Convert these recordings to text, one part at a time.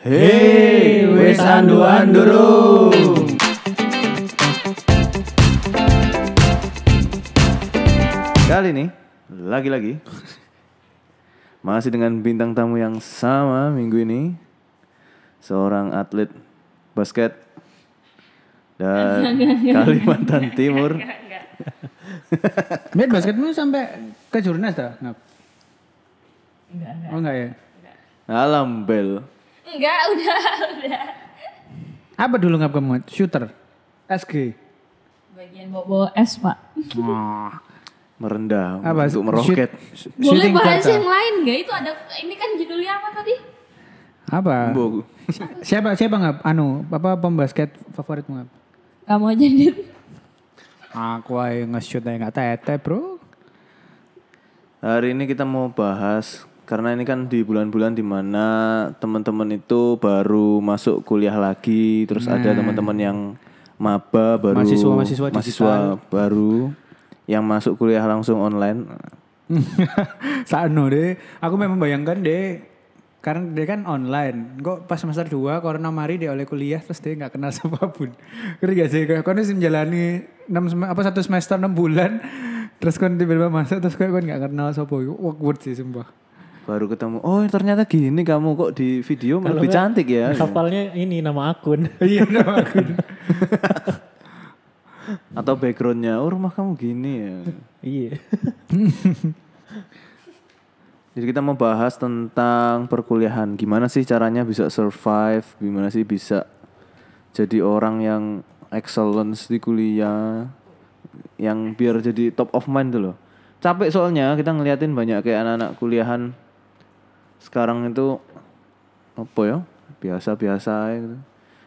Hei, wes andu-anduru. Kali ini, lagi-lagi, masih dengan bintang tamu yang sama minggu ini, seorang atlet basket dan Kalimantan Timur. Biar basketmu sampai ke jurnas dah? Enggak, enggak. Oh enggak ya? Alam Bel. Enggak, udah, udah. Apa dulu ngap kamu? Shooter? SG? Bagian bawa es, Pak. Wah. merendah Apa? untuk meroket. Shoot- Boleh bahas yang lain enggak? Itu ada ini kan judulnya apa tadi? Apa? Bo- Siapa siapa ngap? Anu, apa pembasket favoritmu ngap? Kamu aja, Dit. Aku aja nge-shoot aja nggak tete bro. Hari ini kita mau bahas karena ini kan di bulan-bulan di mana teman-teman itu baru masuk kuliah lagi, terus ada teman-teman yang maba baru Mahasiswa-mahasiswa mahasiswa baru yang masuk kuliah langsung online. Sano deh. Aku memang bayangkan deh. Karena dia kan online. Kok pas semester 2 corona mari dia oleh kuliah terus dia nggak kenal siapa pun. Ngerti gak sih? Kayak kan menjalani 6 apa satu semester 6 bulan terus kan tiba-tiba masuk terus kan nggak kenal siapa. Awkward sih sumpah. Baru ketemu, oh ternyata gini kamu kok di video lebih cantik ya. Hafalnya ini nama akun. Iya nama aku. Atau backgroundnya, oh rumah kamu gini ya. iya. Jadi kita mau bahas tentang perkuliahan. Gimana sih caranya bisa survive? Gimana sih bisa jadi orang yang excellence di kuliah? Yang biar jadi top of mind tuh loh. Capek soalnya kita ngeliatin banyak kayak anak-anak kuliahan sekarang itu apa ya? Biasa-biasa gitu.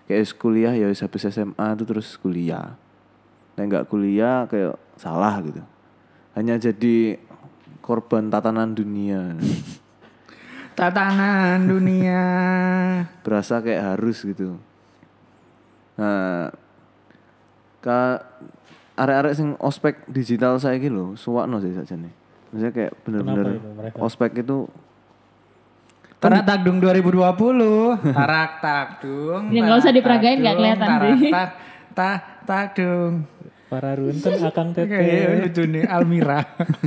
Kayak kuliah ya habis SMA itu terus kuliah. Nah nggak kuliah kayak salah gitu. Hanya jadi korban tatanan dunia. Tatanan dunia. Berasa kayak harus gitu. Nah, ka arek-arek sing ospek digital saya gitu loh, suwakno sih saja nih. Maksudnya kayak bener-bener ospek itu Tarak takdung 2020. Tarak takdung. Ya, nggak usah tarak diperagain, nggak takdung, kelihatan tarak sih. Tak tak takdung. Para runtun akang Kayak tete. lucu nih Almira.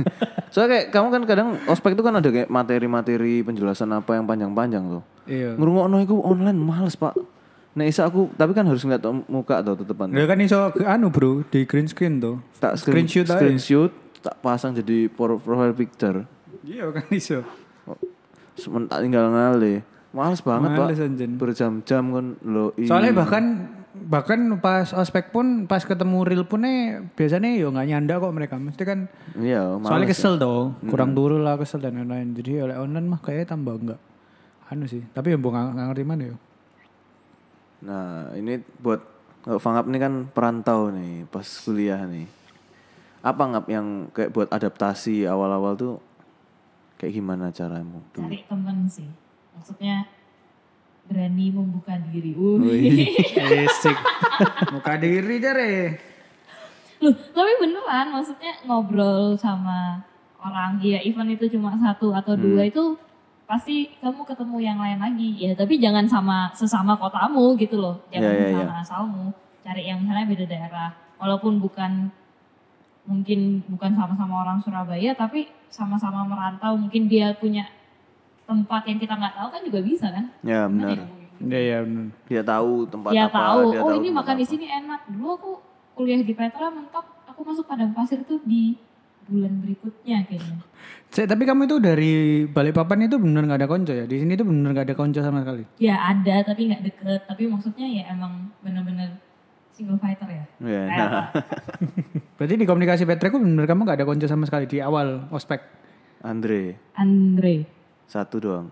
Soalnya kayak kamu kan kadang ospek itu kan ada kayak materi-materi penjelasan apa yang panjang-panjang tuh. Iya. Ngerungokno iku online males, Pak. Nah, isa aku tapi kan harus ngeliat muka tuh tetepan. Ya kan iso ke anu bro di green screen tuh. Tak screen, Screenshot aja. screenshot, tak pasang jadi pro- profile picture. Iya kan iso. Sementak tinggal ngale. Males banget, Males, Pak. anjen. Berjam-jam kan lo Soalnya bahkan bahkan pas ospek pun pas ketemu real pun nih biasanya yo nggak nyanda kok mereka mesti kan Iya, males. soalnya kesel tuh kurang turu lah kesel dan lain-lain jadi oleh online mah kayaknya tambah enggak anu sih tapi ya nggak ngerti mana yo Nah, ini buat Fangap ini kan perantau nih pas kuliah nih. Apa ngap yang kayak buat adaptasi awal-awal tuh kayak gimana caramu? Dulu? Cari temen sih. Maksudnya berani membuka diri. Uh. Esik muka diri jare Loh, tapi beneran maksudnya ngobrol sama orang. Ya event itu cuma satu atau dua itu pasti kamu ketemu yang lain lagi. Ya tapi jangan sama sesama kotamu gitu loh. Jangan Ya, ya, sama asalmu. Cari yang misalnya beda daerah. Walaupun bukan mungkin bukan sama-sama orang Surabaya tapi sama-sama merantau mungkin dia punya tempat yang kita nggak tahu kan juga bisa kan? Ya, benar. iya iya bener Dia tahu tempat dia apa, tahu. dia oh tahu ini tempat makan di apa. sini enak. Dulu aku kuliah di Petra mentok aku masuk padang pasir tuh di bulan berikutnya kayaknya. Cek, tapi kamu itu dari Balikpapan itu bener nggak ada konco ya? Di sini tuh bener nggak ada konco sama sekali? Ya ada tapi nggak deket. Tapi maksudnya ya emang bener-bener single fighter ya Iya, Kayak nah. berarti di komunikasi Petreku bener kamu nggak ada konco sama sekali di awal ospek Andre, Andre satu doang.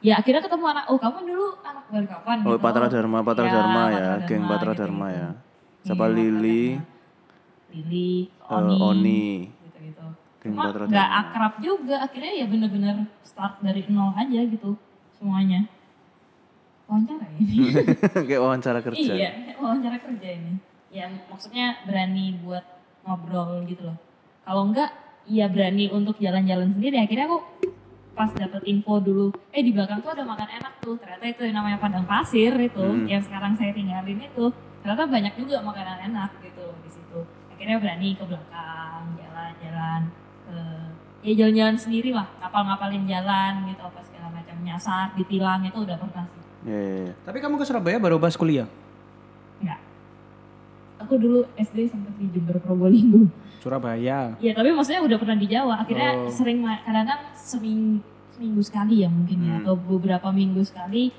ya akhirnya ketemu anak oh kamu dulu anak Balikpapan Oh, gitu Patra Dharma, Patra Ya, Dharma ya, Patra geng Dharma, Patra gitu-gitu. Dharma ya. Siapa Iya, Lili, Lili eh, Oni, Oni. gitu-gitu Geng cuma Patra Dharma. akrab juga akhirnya ya bener-bener start dari nol aja gitu semuanya wawancara ini kayak wawancara kerja. Iya, wawancara kerja ini. Ya maksudnya berani buat ngobrol gitu loh. Kalau enggak, ya berani untuk jalan-jalan sendiri. Akhirnya aku pas dapet info dulu, eh di belakang tuh ada makan enak tuh. Ternyata itu yang namanya padang pasir itu, Hmm. yang sekarang saya tinggalin itu. Ternyata banyak juga makanan enak gitu di situ. Akhirnya berani ke belakang, jalan-jalan ke ya jalan-jalan sendiri lah, ngapal-ngapalin jalan gitu apa segala macam nyasar, ditilang itu udah pernah sih. Ya, ya, ya. Tapi kamu ke Surabaya baru pas kuliah? Enggak. Aku dulu SD sempat di Jember Probolinggo. Surabaya. Iya tapi maksudnya udah pernah di Jawa. Akhirnya Oh. sering kadang-kadang seminggu, seminggu sekali ya mungkin ya Hmm. atau beberapa minggu sekali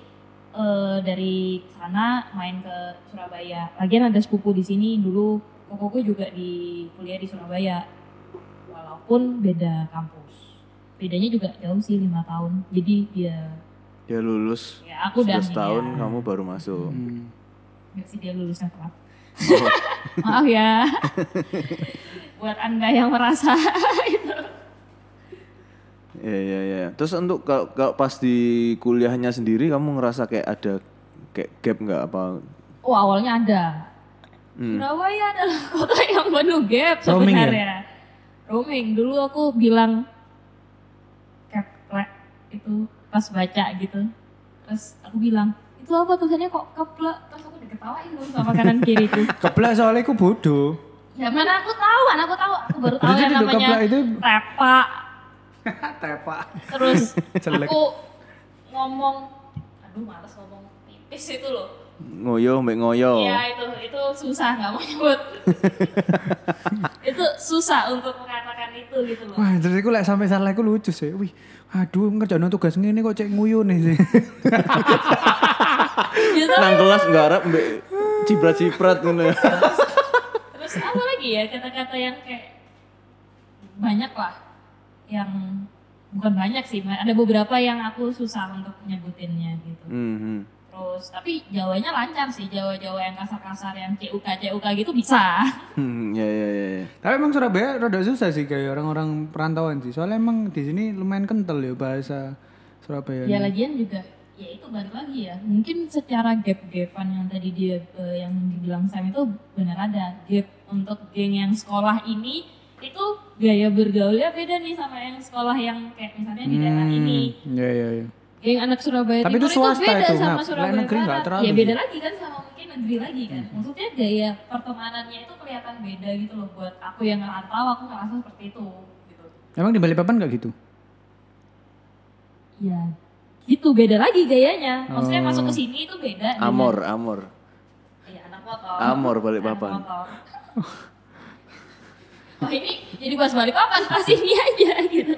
eh, dari sana main ke Surabaya. Lagian ada sepupu di sini dulu. Kokoku juga di kuliah di Surabaya. Walaupun beda kampus. Bedanya juga jauh sih lima tahun. Jadi dia Dia lulus ya aku udah setahun ya. kamu baru masuk. Hmm. Nggak sih dia lulusnya telat. Oh, Maaf ya. Buat anda yang merasa itu. ya ya ya. Terus untuk kalau, kalau pas di kuliahnya sendiri kamu ngerasa kayak ada kayak gap nggak apa? Oh awalnya ada. Hmm. Surabaya adalah kota yang penuh gap Roaming ya? sebenarnya. Roaming. Dulu aku bilang keplek itu pas baca gitu. Terus aku bilang itu apa tulisannya kok keplek? Terus aku diketawain dulu sama kanan kiri itu. Keplak soalnya aku bodoh. Ya mana aku tahu, mana aku tahu. Aku baru tahu yang namanya itu tepa. tepak. Terus Jelek. aku ngomong, aduh males ngomong tipis itu loh. Ngoyo mbak ngoyo. Iya itu itu susah nggak mau nyebut. itu susah untuk mengatakan itu gitu loh. Wah, terus aku lek sampai salah aku lucu sih. Wih, aduh ngerjain tugas ngene kok cek nguyu nih sih. Ya, Nang kelas ngarep mbak ciprat-ciprat ngono. ya. terus apa lagi ya kata-kata yang kayak banyak lah yang bukan banyak sih, ada beberapa yang aku susah untuk nyebutinnya gitu. Hmm, hmm. Terus tapi Jawanya lancar sih, Jawa-Jawa yang kasar-kasar yang CUK CUK gitu bisa. Hmm, ya ya ya. Tapi emang Surabaya rada susah sih kayak orang-orang perantauan sih. Soalnya emang di sini lumayan kental ya bahasa Surabaya. Ya lagian juga ya itu balik lagi ya. Mungkin secara gap-gapan yang tadi dia eh, yang dibilang Sam itu benar ada gap untuk geng yang sekolah ini itu gaya bergaulnya beda nih sama yang sekolah yang kayak misalnya di daerah ini. Iya iya iya. Geng anak Surabaya Tapi itu swasta beda itu, sama nggak- Surabaya negeri nggak Barat. terlalu Ya beda lagi kan sama mungkin negeri lagi kan. Maksudnya gaya pertemanannya itu kelihatan beda gitu loh buat aku yang ngerantau aku ngerasa seperti itu gitu. Emang di Balikpapan nggak gitu? Ya gitu beda lagi gayanya. Maksudnya Oh. masuk ke sini itu beda. dengan- Amor, amor. Iya anak motor. Amor Balikpapan. Anak motor. oh ini jadi pas balik papan pas ini aja gitu.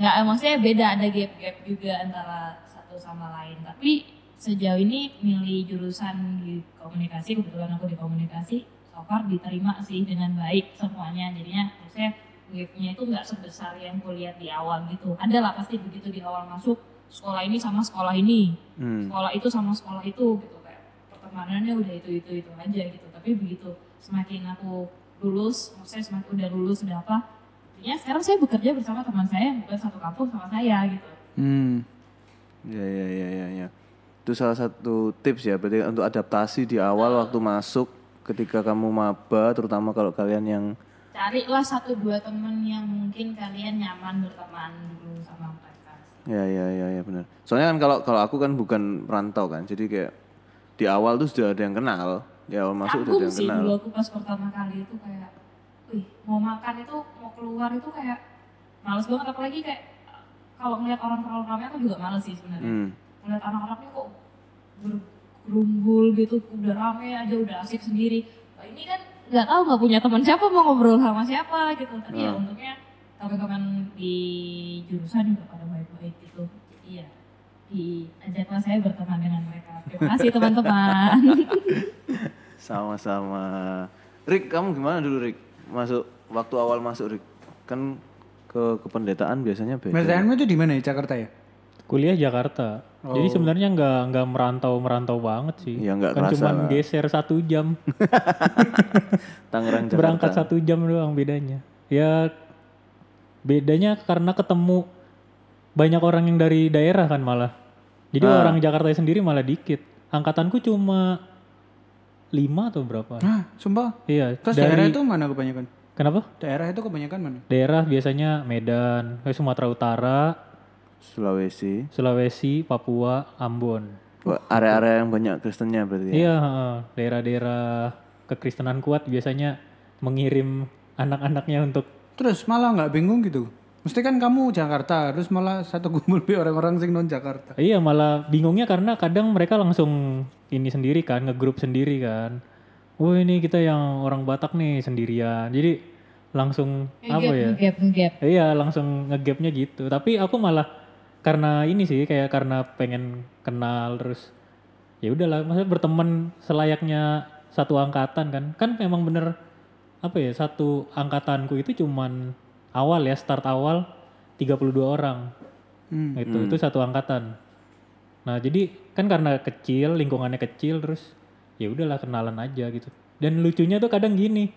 Nggak, maksudnya beda ada gap-gap juga antara satu sama lain. Tapi sejauh ini milih jurusan di komunikasi, kebetulan aku di komunikasi, so far diterima sih dengan baik semuanya. Jadinya maksudnya gapnya itu nggak sebesar yang kulihat di awal gitu. Ada lah pasti begitu di awal masuk sekolah ini sama sekolah ini Hmm. sekolah itu sama sekolah itu gitu kayak pertemanannya udah itu itu itu aja gitu tapi begitu semakin aku lulus maksudnya semakin udah lulus udah apa ya sekarang saya bekerja bersama teman saya yang bukan satu kampung sama saya gitu Hmm. Ya ya ya ya ya. Itu salah satu tips ya berarti untuk adaptasi di awal waktu masuk ketika kamu maba terutama kalau kalian yang carilah satu dua teman yang mungkin kalian nyaman berteman dulu sama mereka ya ya ya ya benar. Soalnya kan kalau kalau aku kan bukan perantau kan. Jadi kayak di awal tuh sudah ada yang kenal. Di awal masuk udah ada Kagum yang sih kenal. dulu aku pas pertama kali itu kayak, wih mau makan itu mau keluar itu kayak males banget apalagi kayak kalau ngeliat orang terlalu ramai aku juga males sih sebenarnya. Hmm. Ngeliat anak-anaknya kok bergerumbul gitu udah rame aja udah asik sendiri. Wah, ini kan nggak tahu nggak punya teman siapa mau ngobrol sama siapa gitu. Tapi ya Hmm. untungnya teman-teman di jurusan juga pada baik-baik gitu. Jadi ya diajaklah saya berteman dengan mereka. Terima kasih teman-teman. Sama-sama. Rick, kamu gimana dulu Rick? Masuk waktu awal masuk. Kan ke kependetaan biasanya beda. Medanmu itu di mana ya? Jakarta ya? Kuliah Jakarta. Jadi sebenarnya nggak nggak merantau merantau banget sih. Ya, nggak kan cuma lah. geser satu jam. Tangerang Jakarta. Berangkat satu jam doang bedanya. Ya bedanya karena ketemu banyak orang yang dari daerah kan malah. Jadi Ah. orang Jakarta sendiri malah dikit. Angkatanku cuma lima atau berapa? Nah, sumpah. Iya. Terus dari daerah itu mana kebanyakan? Kenapa? Daerah itu kebanyakan mana? Daerah biasanya Medan, eh, Sumatera Utara, Sulawesi. Sulawesi, Papua, Ambon. Wah, Area-area yang banyak Kristennya berarti ya. Iya, heeh. daerah-daerah kekristenan kuat biasanya mengirim anak-anaknya untuk Terus malah nggak bingung gitu. Mesti kan kamu Jakarta, terus malah satu kumpul be orang-orang sing non Jakarta. Iya malah bingungnya karena kadang mereka langsung ini sendiri kan, ngegrup sendiri kan. Wah ini kita yang orang Batak nih sendirian. Jadi langsung apa ya? Ngegap, ngegap. Iya langsung ngegapnya gitu. Tapi aku malah karena ini sih kayak karena pengen kenal terus ya udahlah maksudnya berteman selayaknya satu angkatan kan kan memang bener apa ya satu angkatanku itu cuman awal ya start awal 32 orang. Hmm. itu itu satu angkatan. Nah jadi kan karena kecil lingkungannya kecil terus ya udahlah kenalan aja gitu. Dan lucunya tuh kadang gini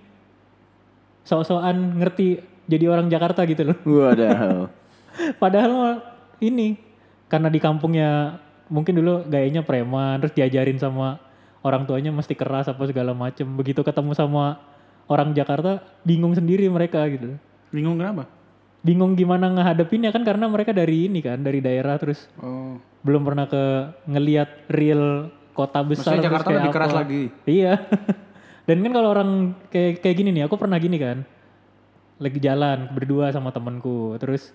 sok-sokan ngerti jadi orang Jakarta gitu loh. Waduh. padahal ini karena di kampungnya mungkin dulu gayanya preman terus diajarin sama orang tuanya mesti keras apa segala macem. Begitu ketemu sama orang Jakarta bingung sendiri mereka gitu Bingung kenapa? bingung gimana ngehadepinnya kan karena mereka dari ini kan dari daerah terus Oh. belum pernah ke ngelihat real kota besar Maksudnya Jakarta kayak lebih keras lagi. iya dan kan kalau orang kayak kayak gini nih aku pernah gini kan lagi jalan berdua sama temanku terus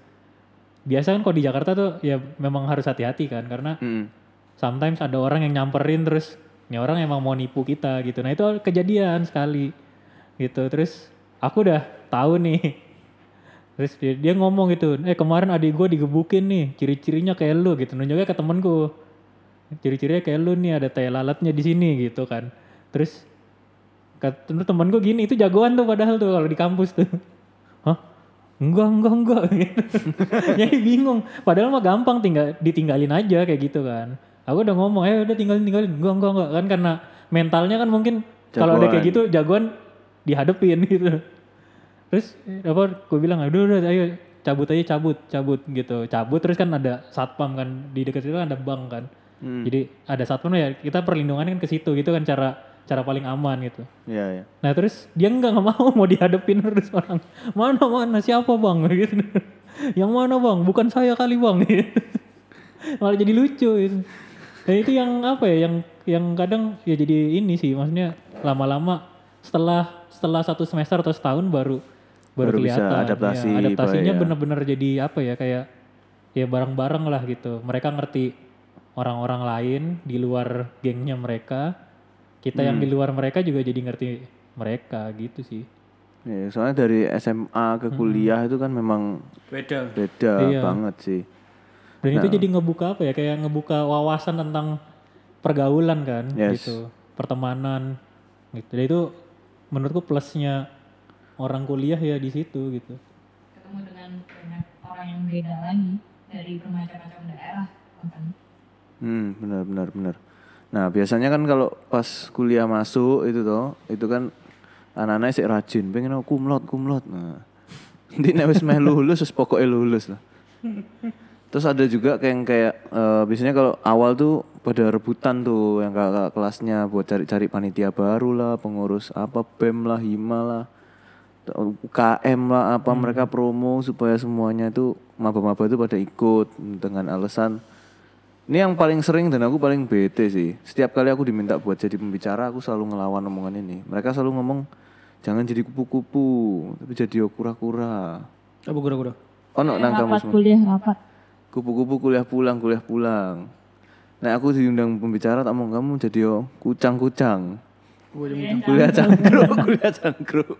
biasa kan kalau di Jakarta tuh ya memang harus hati-hati kan karena Mm. sometimes ada orang yang nyamperin terus ini orang emang mau nipu kita gitu nah itu kejadian sekali gitu terus aku udah tahu nih terus dia, dia ngomong gitu eh kemarin adik gue digebukin nih ciri-cirinya kayak lu gitu. Nunjuknya ke temenku ciri-cirinya kayak lu nih ada tai lalatnya di sini gitu kan. Terus kata temen gue gini itu jagoan tuh padahal tuh kalau di kampus tuh. Hah? Enggak enggak enggak. Gitu. jadi bingung. Padahal mah gampang tinggal ditinggalin aja kayak gitu kan. Aku udah ngomong eh udah tinggalin tinggalin. Enggak enggak enggak. Kan karena mentalnya kan mungkin kalau ada kayak gitu jagoan dihadepin gitu terus apa gue bilang udah udah ayo cabut aja cabut cabut gitu cabut terus kan ada satpam kan di dekat situ kan ada bank kan Hmm. jadi ada satpam ya kita perlindungan kan ke situ gitu kan cara cara paling aman gitu Iya, iya. Nah terus dia nggak nggak mau mau dihadapin terus orang mana mana siapa bang gitu. Yang mana bang? Bukan saya kali bang. Gitu. Malah jadi lucu itu. Dan itu yang apa ya? Yang yang kadang ya jadi ini sih maksudnya lama-lama setelah setelah satu semester atau setahun baru baru, Baru bisa kelihatan. adaptasi, Ya, adaptasinya ya. bener-bener jadi apa ya kayak ya bareng-bareng lah gitu. Mereka ngerti orang-orang lain di luar gengnya mereka. Kita yang di Hmm. luar mereka juga jadi ngerti mereka gitu sih. Iya, soalnya dari SMA ke kuliah itu kan memang Beda. beda Iya. banget sih. Dan Nah. itu jadi ngebuka apa ya? Kayak ngebuka wawasan tentang pergaulan kan Yes. gitu. Pertemanan gitu. Dan itu menurutku plusnya orang kuliah ya di situ gitu. Ketemu dengan banyak orang yang beda lagi dari bermacam-macam daerah. Bahkan. Hmm, benar benar benar. Nah, biasanya kan kalau pas kuliah masuk itu toh, itu kan anak-anak sih rajin, pengen aku kumlot kumlot. Nah, nanti nek wis meh lulus wis pokoknya lulus lah. Terus ada juga kayak yang kayak eh, biasanya kalau awal tuh pada rebutan tuh yang kakak kelasnya buat cari-cari panitia baru lah, pengurus apa BEM lah, HIMA lah, UKM lah apa mereka promo supaya semuanya itu maba-maba itu pada ikut dengan alasan ini yang paling sering dan aku paling bete sih. Setiap kali aku diminta buat jadi pembicara, aku selalu ngelawan omongan ini. Mereka selalu ngomong, jangan jadi kupu-kupu, tapi jadi kura-kura. Apa kura-kura? Oh, no, nang kamu kuliah rapat. Kupu-kupu kuliah pulang, kuliah pulang. Nah aku diundang pembicara, tak mau kamu jadi yo kucang-kucang. Kuliah cangkruk, kuliah cangkruk.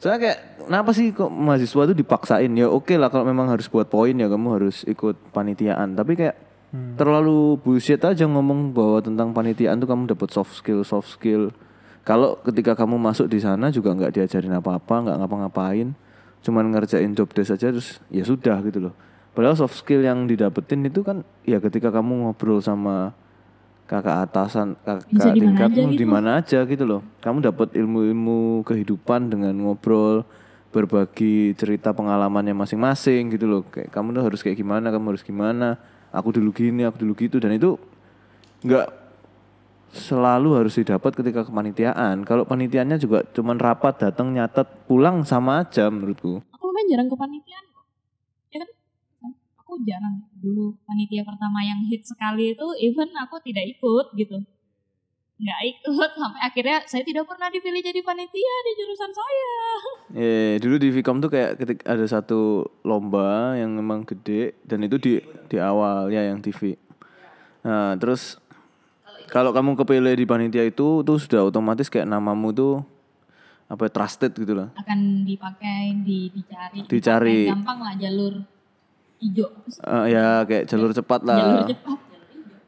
Soalnya kayak, kenapa sih kok mahasiswa tuh dipaksain? Ya oke lah kalau memang harus buat poin ya kamu harus ikut panitiaan. Tapi kayak terlalu bullshit aja ngomong bahwa tentang panitiaan tuh kamu dapat soft skill, soft skill. Kalau ketika kamu masuk di sana juga nggak diajarin apa-apa, nggak ngapa-ngapain, cuman ngerjain job desk aja terus ya sudah gitu loh. Padahal soft skill yang didapetin itu kan ya ketika kamu ngobrol sama kakak atasan, Bisa kakak di mana tingkat aja di gitu. mana aja gitu loh. Kamu dapat ilmu-ilmu kehidupan dengan ngobrol, berbagi cerita pengalamannya masing-masing gitu loh. Kayak kamu tuh harus kayak gimana, kamu harus gimana. Aku dulu gini, aku dulu gitu dan itu nggak selalu harus didapat ketika kepanitiaan. Kalau panitiaannya juga cuman rapat datang nyatet pulang sama aja menurutku. Aku lumayan jarang ke panitiaan kok. Ya kan? Aku jarang dulu panitia pertama yang hit sekali itu even aku tidak ikut gitu. Nggak ikut sampai akhirnya saya tidak pernah dipilih jadi panitia di jurusan saya. Eh, dulu di Vcom tuh kayak ketika ada satu lomba yang memang gede dan itu di di awal ya yang TV. Nah, terus kalau kamu kepilih di panitia itu tuh sudah otomatis kayak namamu tuh apa ya, trusted gitu lah. Akan dipakai, di, dicari. Dicari. dipakai. Gampang lah jalur hijau. Sih? Eh, ya kayak jalur cepat lah. Jalur cepat.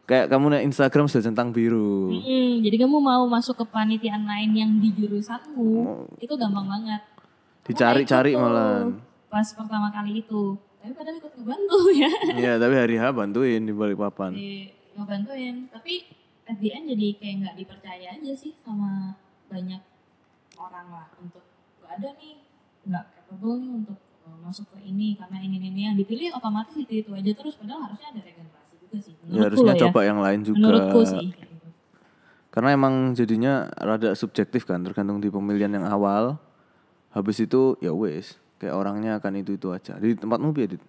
Kayak kamu naik Instagram sudah centang biru. Mm-mm, jadi kamu mau masuk ke panitiaan lain yang di jurusanmu itu gampang banget. Dicari-cari malahan. Pas pertama kali itu. Tapi padahal ikut ngebantu ya. Iya, tapi hari H bantuin di balik papan. Di, ngebantuin. Tapi at the end jadi kayak nggak dipercaya aja sih sama banyak orang lah untuk gak ada nih nggak capable nih untuk uh, masuk ke ini karena ini ini, ini yang dipilih otomatis itu itu aja terus padahal harusnya ada regenerasi juga sih. Ya Menurutku harusnya loh ya. coba yang lain juga. Menurutku sih. kayak gitu. Karena emang jadinya rada subjektif kan, tergantung di pemilihan yang awal. Habis itu ya wes, kayak orangnya akan itu-itu aja. Di tempatmu Dit?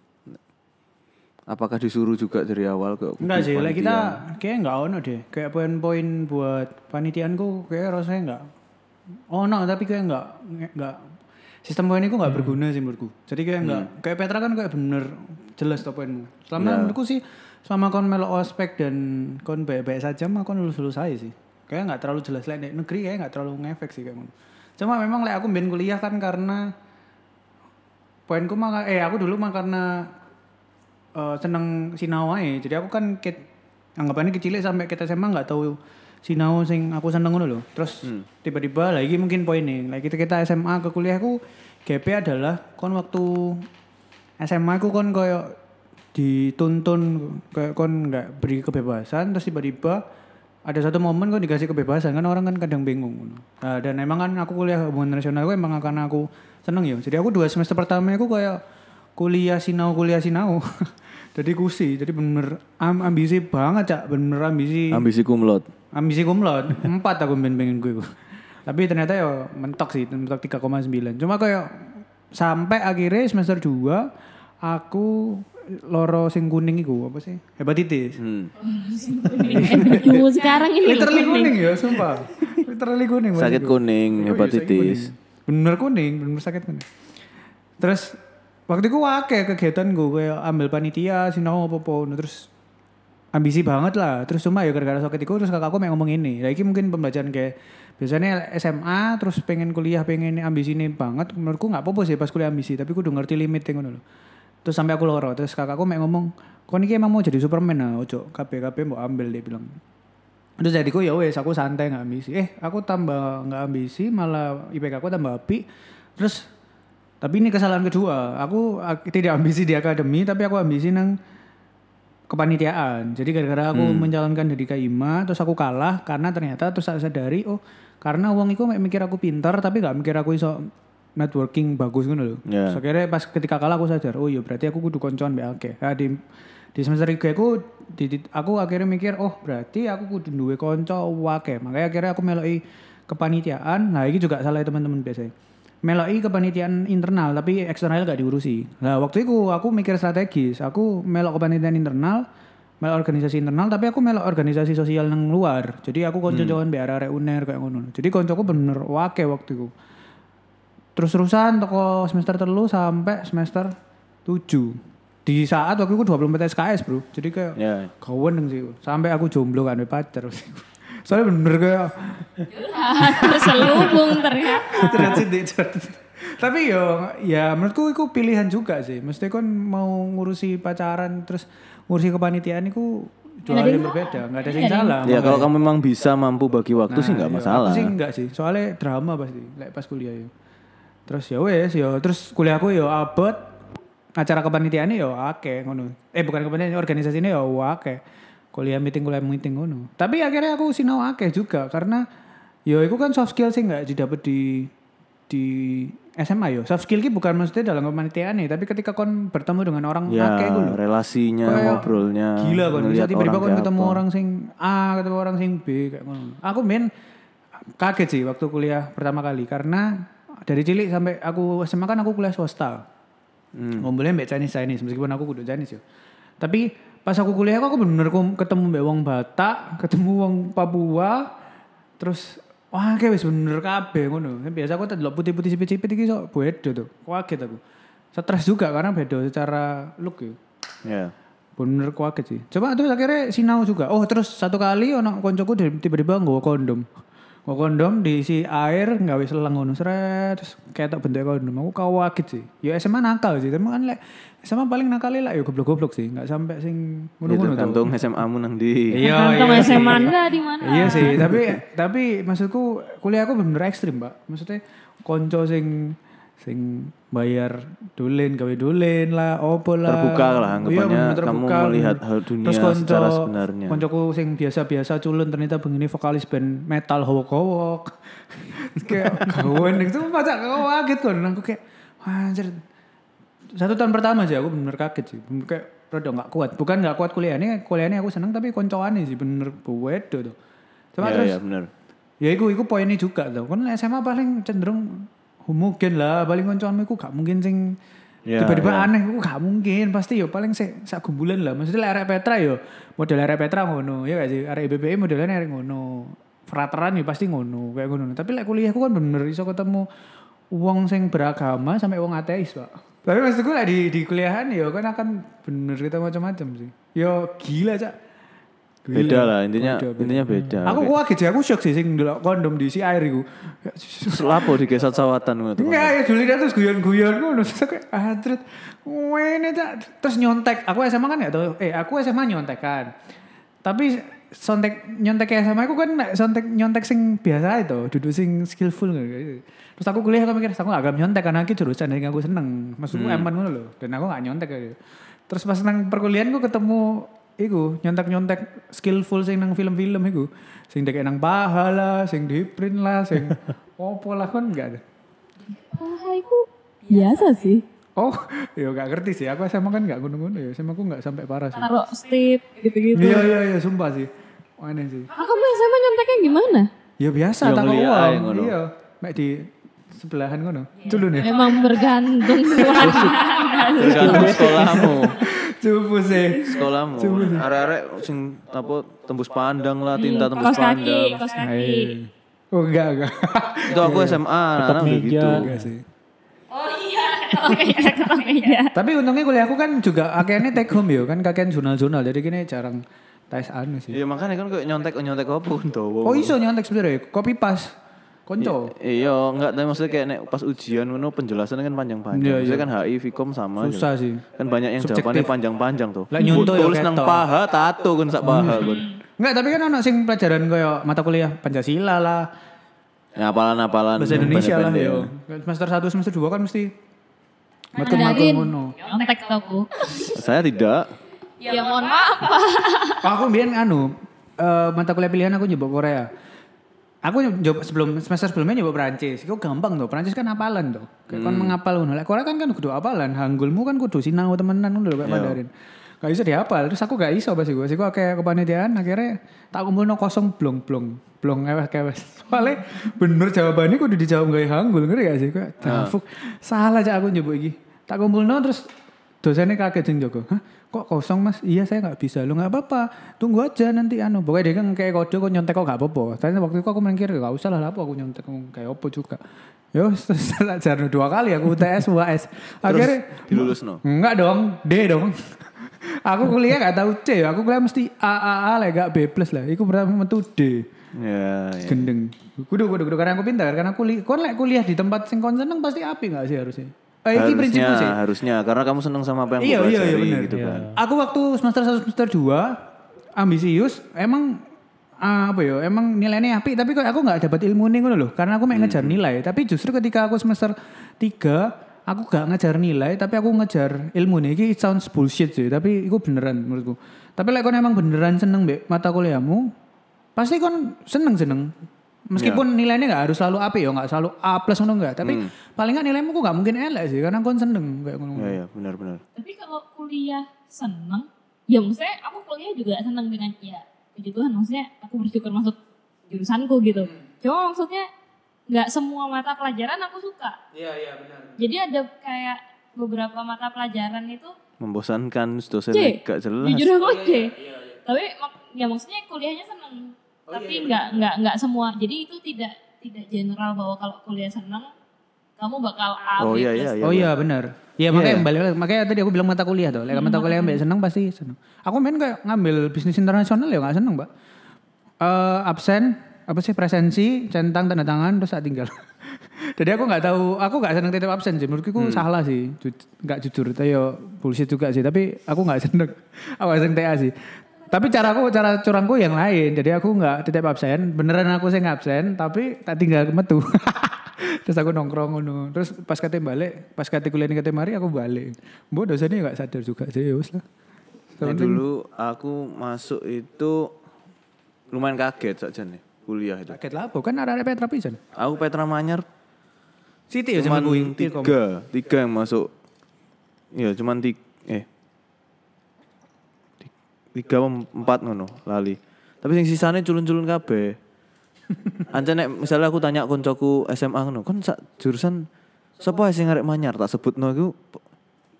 Apakah disuruh juga dari awal ke Enggak sih, like kita kayak enggak ono deh. Kayak poin-poin buat panitianku kayak rasanya enggak ono tapi kayak enggak enggak sistem poin itu enggak berguna sih menurutku. Jadi kayak enggak kayak Petra kan kayak bener jelas tuh poinmu. Selama menurutku sih selama kon melo ospek dan kon baik-baik saja mah kon lulus-lulus aja sih. Kayak enggak terlalu jelas lah negeri kayak enggak terlalu ngefek sih kayak. Cuma memang like aku ben kuliah kan karena poinku mah eh aku dulu mah karena eh, seneng sinau ae. Jadi aku kan ket, anggapannya kecil sampai kita SMA nggak tahu sinau sing aku seneng ngono loh. Terus tiba-tiba lagi mungkin poin nih. Lagi kita kita SMA ke kuliahku GP adalah kon waktu SMA aku kon koyo dituntun kayak kon nggak beri kebebasan terus tiba-tiba ada satu momen kok dikasih kebebasan kan orang kan kadang bingung. Nah, dan emang kan aku kuliah hubungan nasional gue emang karena aku seneng ya. Jadi aku dua semester pertama aku kayak kuliah sinau kuliah sinau. jadi kusi, jadi bener am ambisi banget cak, bener ambisi Ambisi kumlot. ambisi kumlot empat aku pengen pengen gue. Tapi ternyata ya mentok sih, mentok 3,9. Cuma kayak sampai akhirnya semester 2 aku loro sing kuning iku apa sih? Hepatitis. Hmm. Sekarang ini. Literally kuning ya, sumpah. Literally kuning. Sakit kuning, Oh iya, sakit hepatitis. kuning. Bener kuning, bener sakit kuning. Terus waktu itu wake kegiatan gue kayak ambil panitia, sinau apa apa, Nah, terus ambisi banget lah. Terus cuma ya gara-gara sakit itu terus kakakku mau ngomong ini. Lagi mungkin pembelajaran kayak biasanya SMA terus pengen kuliah pengen ambisi ini banget menurutku nggak apa-apa sih pas kuliah ambisi tapi aku udah ngerti limitnya ngono loh terus sampai aku loro terus kakakku mau ngomong kau ini emang mau jadi Superman nah ojo KB mau ambil dia bilang Terus jadiku ya wes aku santai nggak ambisi. Eh aku tambah nggak ambisi malah IPK aku tambah api. Terus tapi ini kesalahan kedua. Aku ak- tidak ambisi di akademi tapi aku ambisi nang kepanitiaan. Jadi gara-gara aku mencalonkan jadi KIMA terus aku kalah karena ternyata terus saya sadari oh karena uang itu mikir aku pintar tapi nggak mikir aku iso networking bagus gitu loh. Ya. So, akhirnya pas ketika kalah aku sadar oh iya berarti aku kudu koncoan mbak Ake. Nah, di di semester 3 aku di, di- aku akhirnya mikir oh berarti aku kudu duwe konco wake. Makanya akhirnya aku meloi kepanitiaan. Nah, ini juga salah teman-teman biasanya. Meloi kepanitiaan internal tapi eksternal gak diurusi. Nah, waktu itu aku mikir strategis. Aku melok kepanitiaan internal, melok organisasi internal tapi aku melok organisasi sosial yang luar. Jadi aku konco-koncoan hmm. arek UNER kayak ngono. Jadi koncoku bener wake waktu itu terus-terusan toko semester telu sampai semester 7 di saat waktu itu 24 SKS bro jadi kayak Ya. kawan sih sampai aku jomblo kan pacar soalnya bener kayak Terselubung ternyata. sih, sih. tapi yo ya menurutku itu pilihan juga sih mesti kan mau ngurusi pacaran terus ngurusi kepanitiaan itu dua hal yang berbeda nggak ada yang salah Ya kalau kamu memang bisa mampu bagi waktu sih nggak Nah, iya, masalah. Aku sih enggak sih, soalnya drama pasti, like pas kuliah ya. Terus ya wes, ya terus kuliahku ya abot acara kepanitiaan ya akeh ngono. Eh bukan kepanitiaan, organisasi ini ya akeh. Kuliah meeting kuliah meeting ngono. Tapi akhirnya aku sinau akeh juga karena ya itu kan soft skill sih enggak didapat di di SMA yo. Soft skill ki bukan maksudnya dalam kepanitiaan nih, tapi ketika kon bertemu dengan orang Ya, akeh lho. relasinya, Kayak ngobrolnya. Gila kan bisa tiba-tiba kon ketemu apa. orang sing A, ketemu orang sing B kayak ngono. Aku main kaget sih waktu kuliah pertama kali karena dari cilik sampai aku SMA kan aku kuliah swasta. Hmm. Ngumpulnya mbak Chinese Chinese meskipun aku kudu Chinese ya. Tapi pas aku kuliah aku bener-bener kum- ketemu mbak wong Batak, ketemu wong Papua, terus wah kayak wis bener kabeh ngono. Biasa aku delok putih-putih sipit-sipit iki sok beda tuh. Kaget aku. Stres juga karena beda secara look ya. Ya. Bener kaget sih. Coba terus akhirnya sinau juga. Oh terus satu kali ono koncoku tiba-tiba nggawa kondom. Nggawa kondom diisi air nggawe selang ngono seret terus kayak tak bentuk kondom. Aku kaget sih. Ya SMA nakal sih. Tapi kan lek SMA paling nakal lah ya goblok-goblok sih. Enggak sampai sing Ya ngono-ngono tergantung SMA-mu nang di. Iya, iya SMA sih. Anda di mana? Iya sih, tapi tapi maksudku kuliah aku bener ekstrim, Mbak. Maksudnya konco sing sing bayar dolen gawe dolen lah, opo lah. Terbuka lah, Iya, anggapannya bener-bener kamu melihat bener. hal dunia Terus konco, secara sebenarnya. Koncoku sing biasa-biasa culun ternyata begini vokalis band metal howok-howok. kayak kawan itu macam kaget kan. Aku kayak anjir. Satu tahun pertama sih aku bener kaget sih. Bener kayak rada nggak kuat. Bukan nggak kuat kuliahnya, kuliahnya aku seneng tapi koncoannya sih bener wedo tuh. Cuma Iya, terus iya benar. ya iku iku poinnya juga tuh. Kan SMA paling cenderung homogen lah, paling koncoanmu iku gak mungkin sing Ya, tiba-tiba ya. aneh iku gak mungkin. Pasti yo paling se sak gumbulan lah. Maksudnya arek Petra yo model arek Petra ngono ya gak sih? Arek BBM modelnya arek ngono. Frateran yo pasti ngono kayak ngono. Tapi lek kuliahku kan bener iso ketemu wong sing beragama sampai wong ateis pak. Tapi maksudku lah di di kuliahan yo kan akan bener kita macam-macam sih. Yo gila cak. Beda lah intinya Beda, beda. intinya beda. Aku kaget sih, aku shock sih sing ndelok kondom diisi air iku. selapo di gesat sawatan ngono tuh. Enggak ya dia terus guyon-guyon ngono terus aku atret. Wene cak terus nyontek. Aku SMA kan enggak tahu. Eh aku SMA nyontek kan. Tapi sontek nyontek SMA aku kan sontek nyontek sing biasa itu, duduk sing skillful gitu. Terus aku kuliah aku mikir aku gak akan nyontek karena aku jurusan yang aku seneng. Maksudku Hmm. eman loh. Dan aku gak nyontek gitu. Terus pas nang perkuliahan aku ketemu iku nyontek-nyontek skillful sing nang film-film iku. Sing dek nang paha lah, sing di print lah, sing opo lah kan enggak ada. Ah, itu biasa sih. Oh, ya gak ngerti sih. Aku SMA kan gak ngono-ngono ya. SMA aku gak sampai parah sih. Taruh strip gitu-gitu. Iya iya iya sumpah sih. Aneh sih. Ah, kamu SMA nyonteknya gimana? Ya biasa Ya, tak uang. Iya. Mek di sebelahan ngono. Culun ya. Memang bergantung Tergantung sekolahmu. Cupu sih. Sekolahmu. Arek-arek sing apa tembus pandang lah, tinta tembus Kos kaki, pandang. kos kaki. Oh enggak enggak. Itu aku SMA, anak-anak meja. begitu. enggak sih. Oh iya, oke, ketok meja. Tapi untungnya kuliah aku kan juga akhirnya take home ya kan kakean jurnal-jurnal jadi gini jarang tes anu sih. Iya makanya kan kayak nyontek nyontek apa pun tuh. Oh iso nyontek sebenarnya copy pas. Konco. Iya, enggak tapi maksudnya kayak nek pas ujian ngono penjelasannya kan panjang-panjang. Iya, Maksudnya kan HI Vkom sama. Susah sih. Kan banyak yang Subjektif. jawabannya panjang-panjang tuh. Lah, nyontoh ya Tulis nang paha, tato kan sak paha kan. Enggak, tapi kan ono sing pelajaran kayak mata kuliah Pancasila lah, Ya apalan-apalan bahasa Indonesia lah yo. Semester 1 semester 2 kan mesti matkul-matkul ngono. nyontek tuh aku. Saya tidak. Ya mohon maaf, Pak. Aku biyen anu eh, mata kuliah pilihan aku nyoba Korea. Aku nyoba sebelum semester sebelumnya nyoba Perancis. Itu gampang tuh. Perancis kan hafalan tuh. Kayak kon menghafal ngono. Lek Korea kan kan kudu hafalan. Hanggulmu kan kudu sinau temenan ngono lho kayak Mandarin. Gak bisa dihafal. Terus aku gak iso pas iku. Siku kayak kepanitiaan akhirnya tak kumpulno kosong blong blong. Blong ewes kewes. Soalnya bener jawabannya kudu dijawab gak hanggul ngerti gak sih? Dafuk. Salah aja aku nyoba iki. Tak kumpulno terus dosennya kaget sing Joko. Hah? Kok kosong mas? Iya saya nggak bisa. Lu nggak apa-apa. Tunggu aja nanti anu. Pokoknya dia kan kayak kode kok nyontek kok nggak apa-apa. Tapi waktu itu aku mikir gak usah lah apa aku nyontek kayak apa juga. Yo setelah jarno dua kali aku UTS UAS. Akhirnya Dilulus no. enggak dong, D dong. aku kuliah gak tahu C, aku kuliah mesti A A A lah gak B plus lah. Iku berarti metu D. Ya, ya. Gendeng. Kudu kudu kudu karena aku pintar karena kuliah kon lek kuliah di tempat sing kon seneng pasti api gak sih harusnya. Eh, iki prinsipku Harusnya, sih. harusnya karena kamu seneng sama apa yang Iya, kamu iya, iya, pelajari bener. gitu kan. Aku waktu semester 1 semester 2 ambisius emang ah, apa ya emang nilainya api tapi kok aku nggak dapat ilmu nih ngono loh karena aku mau Hmm. ngejar nilai tapi justru ketika aku semester 3 aku gak ngejar nilai tapi aku ngejar ilmu nih ini sounds bullshit sih tapi itu beneran menurutku tapi lek kon emang beneran seneng mbek mata kuliahmu pasti kon seneng Meskipun nilainya nggak harus selalu AP ya, nggak selalu A plus ngono nggak. Tapi paling nggak nilaimu kok nggak mungkin elek sih, karena kon seneng kayak ngono. Ya ya benar-benar. Tapi kalau kuliah seneng, ya maksudnya aku kuliah juga seneng dengan ya puji Tuhan maksudnya aku bersyukur masuk jurusanku gitu. Cuma maksudnya nggak semua mata pelajaran aku suka. Iya iya benar. Jadi ada kayak beberapa mata pelajaran itu Membosankan dosen C. gak jelas. jujur aku C. Tapi mak- ya maksudnya kuliahnya seneng. Oh, Tapi iya, nggak nggak nggak semua. Jadi itu tidak tidak general bahwa kalau kuliah seneng kamu bakal A Oh B iya plus. iya iya. Oh iya benar. Iya makanya Iya. balik lagi. makanya tadi aku bilang mata kuliah tuh. Lek mata kuliah mbak seneng pasti seneng. Aku main kayak ngambil bisnis internasional ya nggak seneng mbak. Eh absen apa sih presensi centang tanda tangan terus saat tinggal. Jadi aku nggak tahu, aku nggak seneng titip absen sih. Menurutku itu salah sih, nggak jujur. Tapi yo bullshit juga sih. Tapi aku nggak seneng, aku nggak seneng TA sih. Tapi caraku, cara curangku yang lain. Jadi aku nggak titip absen. Beneran aku sih absen, tapi tak tinggal metu. Terus aku nongkrong ngono. Terus pas kate balik, pas kate kuliah kate mari aku balik. Mbok dosennya nggak sadar juga sih, ya lah. Nah, dulu aku masuk itu lumayan kaget saja nih kuliah itu. Kaget lah, kan ada ada Petra pisan. Aku Petra Manyar Siti ya cuman tiga, tiga yang masuk. Iya cuman tiga, Ti- tiga empat ngono lali. Tapi yang sisanya culun-culun kabeh. Anca nek misalnya aku tanya koncoku SMA ngono, kon sak jurusan sapa sing arek Manyar tak sebutno iku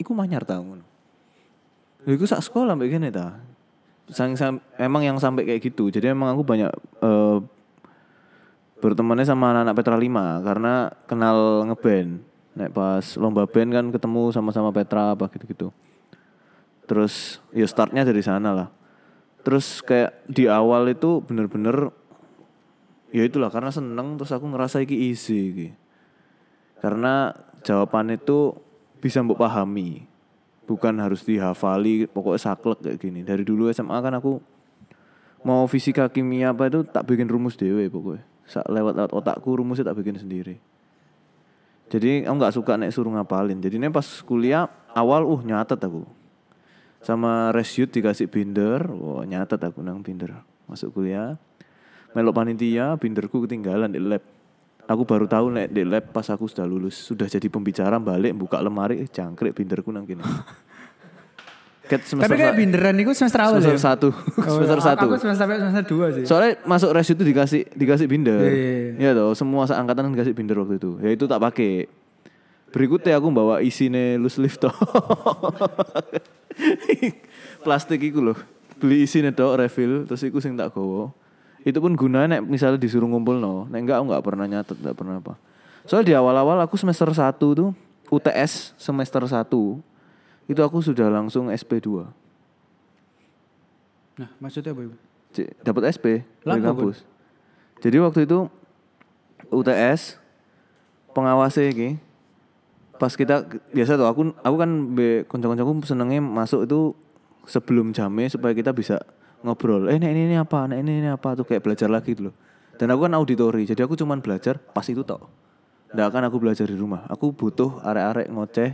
iku Manyar ta ngono. Lha iku sak sekolah mbek kene ta. Sang, sang, emang yang sampai kayak gitu. Jadi emang aku banyak eh, bertemannya sama anak-anak Petra 5 karena kenal ngeband. Nek pas lomba band kan ketemu sama-sama Petra apa gitu-gitu. Terus ya startnya dari sana lah. Terus kayak di awal itu bener-bener ya itulah karena seneng terus aku ngerasa iki easy iki. Karena jawaban itu bisa mbok pahami. Bukan harus dihafali pokoknya saklek kayak gini. Dari dulu SMA kan aku mau fisika kimia apa itu tak bikin rumus dewe pokoknya. Lewat lewat otakku rumusnya tak bikin sendiri. Jadi aku nggak suka nek suruh ngapalin. Jadi nek pas kuliah awal uh nyatet aku. Sama reshoot dikasih binder, wah nyatet aku nang binder. Masuk kuliah, melok panitia, binderku ketinggalan di lab. Aku baru tahu nek di lab pas aku sudah lulus, sudah jadi pembicara balik buka lemari, eh, jangkrik binderku nang kene. Ket semester Tapi kayak binderan itu semester awal semester ya? satu, Oh, semester aku- satu. Aku semester sampai semester dua sih. Soalnya masuk res itu dikasih dikasih binder. Iya, iya, Iya toh, semua seangkatan dikasih binder waktu itu. Ya itu tak pakai. Berikutnya aku bawa isine loose leaf toh. Plastik iku loh. Beli isine toh refill terus iku sing tak gowo. Itu pun gunanya nek misalnya disuruh ngumpul no. Nek enggak aku enggak pernah nyatet, enggak pernah apa. Soalnya di awal-awal aku semester 1 tuh UTS semester 1 itu aku sudah langsung SP2. Nah, maksudnya apa itu? C- dapat SP dari Laku, kampus. Jadi waktu itu UTS pengawasnya iki pas kita biasa tuh aku aku kan be kanca-kancaku senengnya masuk itu sebelum jamnya supaya kita bisa ngobrol. Eh, ini ini apa? Ini ini apa? Tuh kayak belajar lagi gitu loh. Dan aku kan auditori, jadi aku cuman belajar pas itu tok. Nggak akan aku belajar di rumah. Aku butuh arek-arek ngoceh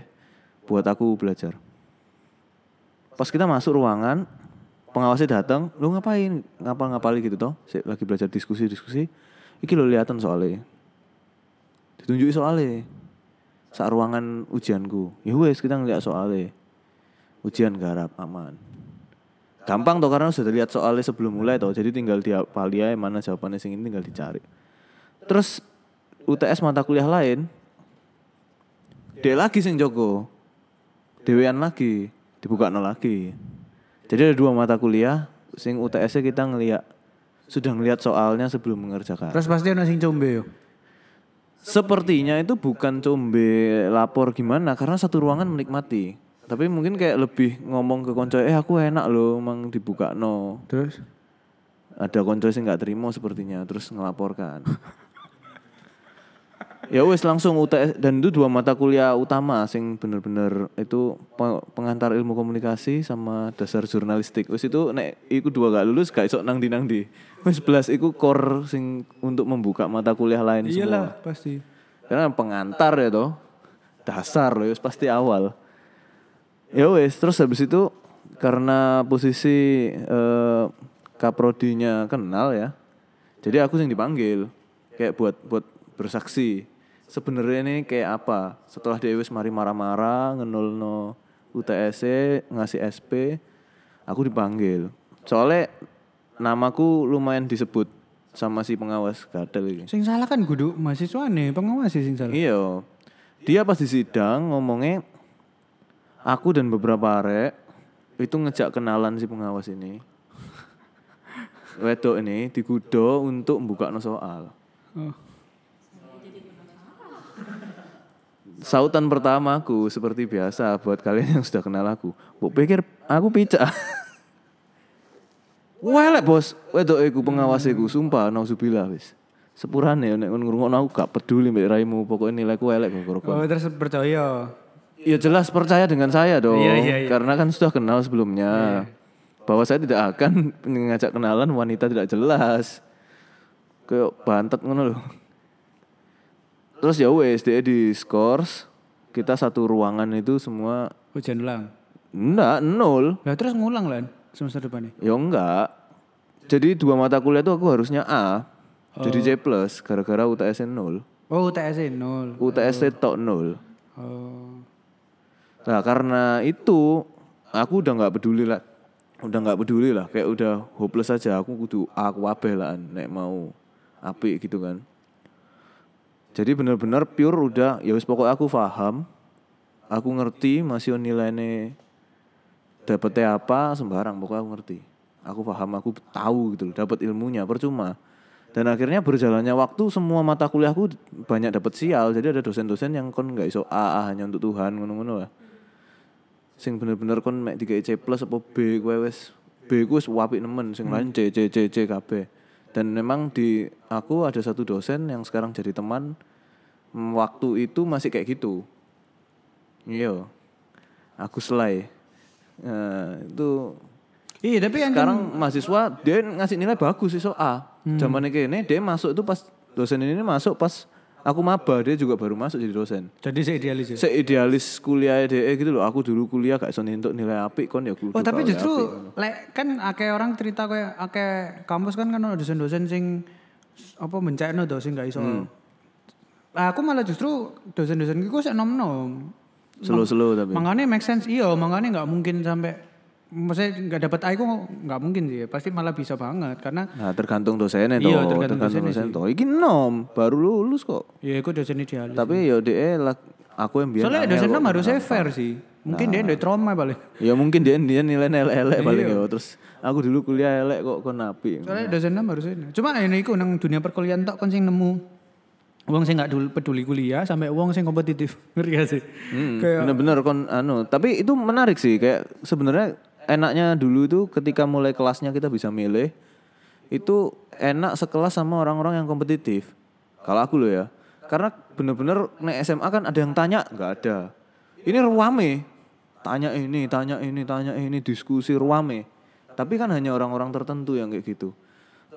buat aku belajar. Pas kita masuk ruangan, pengawasnya datang, lu ngapain? Ngapal ngapali gitu toh? Lagi belajar diskusi-diskusi. Iki lo lihatan soalnya. Ditunjuki soalnya. Saat ruangan ujianku. Ya wes kita ngeliat soalnya. Ujian garap aman. Gampang toh karena sudah lihat soalnya sebelum mulai toh. Jadi tinggal dia aja mana jawabannya sing ini tinggal dicari. Terus UTS mata kuliah lain dia lagi sing Joko. Dewean lagi, dibuka lagi. Jadi ada dua mata kuliah sing UTS-nya kita ngeliat sudah ngelihat soalnya sebelum mengerjakan. Terus pasti ada sing combe yo. Sepertinya itu bukan combe lapor gimana karena satu ruangan menikmati. Tapi mungkin kayak lebih ngomong ke konco, eh aku enak loh emang dibuka no. Terus Ada konco sing nggak terima sepertinya terus ngelaporkan. ya wes langsung UTS dan itu dua mata kuliah utama sing bener-bener itu pe- pengantar ilmu komunikasi sama dasar jurnalistik. Wes itu nek iku dua gak lulus gak iso nang di nang di. Wes belas iku core sing untuk membuka mata kuliah lain semua. iyalah pasti. Karena pengantar ya toh. Dasar loh, wis pasti awal. Ya wes, terus habis itu karena posisi eh, kaprodinya kenal ya. Jadi aku yang dipanggil. kayak buat buat bersaksi sebenarnya ini kayak apa setelah dia wis mari marah-marah ngenulno UTS E, ngasih SP aku dipanggil soalnya namaku lumayan disebut sama si pengawas gadel ini Sing salah kan kudu mahasiswa nih, pengawas sih sing salah. Iya. Dia pas di sidang ngomongnya aku dan beberapa arek itu ngejak kenalan si pengawas ini. Wedok ini digudo untuk membuka no soal. Oh. Sautan pertamaku seperti biasa buat kalian yang sudah kenal aku. Mbok pikir aku picak. Welek bos, wedok iku pengawas iku sumpah nauzubillah wis. Sepurane nek ngrungokno aku gak peduli mbek raimu, pokoknya nilaiku elek kok Oh, terus percaya. Ya jelas percaya dengan saya dong. Iya, iya, iya. Karena kan sudah kenal sebelumnya. Bahwa saya tidak akan mengajak kenalan wanita tidak jelas. Kayak bantet ngono loh. Terus ya wes dia di scores kita satu ruangan itu semua Hujan ulang. enggak nol. Lah terus ngulang lah semester depan nih. Ya enggak. Jadi dua mata kuliah itu aku harusnya A. Jadi C plus gara-gara UTS nol. Oh, UTS nol. UTS tok nol. Oh. Nah karena itu aku udah nggak peduli lah, udah nggak peduli lah, kayak udah hopeless aja. Aku kudu aku wabeh lah, nek mau api gitu kan. Jadi bener-bener pure udah, ya wis pokok aku paham, aku ngerti masih nilainya dapetnya apa sembarang pokoknya aku ngerti. Aku paham, aku tahu gitu loh, dapat ilmunya percuma. Dan akhirnya berjalannya waktu semua mata kuliahku banyak dapat sial. Jadi ada dosen-dosen yang kon nggak iso A, A hanya untuk Tuhan ngono-ngono lah sing bener-bener kon mek digawe C plus apa B kowe wis B ku wis apik nemen sing lain C C C C kabeh. Dan memang di aku ada satu dosen yang sekarang jadi teman waktu itu masih kayak gitu. Iya. Aku selai. Nah, itu Iya, tapi yang sekarang mahasiswa dia ngasih nilai bagus iso A. Zaman kene dia masuk itu pas dosen ini masuk pas aku maba dia juga baru masuk jadi dosen. jadi saya idealis ya. Saya idealis kuliah DE gitu loh. Aku dulu kuliah gak iso untuk nilai apik kon ya kudu. Oh, tapi justru lek kan akeh orang cerita kayak akeh kampus kan kan dosen-dosen sing apa mencekno dosen gak iso. Aku malah justru dosen-dosen iku sik nom-nom. slow-slow tapi. Mangane make sense iya, mangane nggak mungkin sampai maksudnya nggak dapat A iku nggak mungkin sih, pasti malah bisa banget karena Nah, tergantung dosennya Iya, toh, tergantung dosennya dosen toh. Iki nom, baru lulus kok. ya iku dosen idealis. Tapi ya DE lah aku yang biar Soalnya dosen nom harusnya fair sih. Mungkin dia ada trauma paling. Ya mungkin dia dia nilai elek paling ya. Terus aku dulu kuliah elek kok kon apik. Soalnya dosen nom harusnya. Cuma ini iku nang dunia perkuliahan kon sing nemu Uang sing nggak dul- peduli kuliah sampai uang sing kompetitif. Ngerti gak sih? Kayak Bener-bener kon anu, tapi itu menarik sih kayak sebenarnya enaknya dulu itu ketika mulai kelasnya kita bisa milih itu enak sekelas sama orang-orang yang kompetitif. Kalau aku loh ya. Karena bener-bener nek SMA kan ada yang tanya, nggak ada. Ini ruame. Tanya ini, tanya ini, tanya ini, diskusi ruame. Tapi kan hanya orang-orang tertentu yang kayak gitu.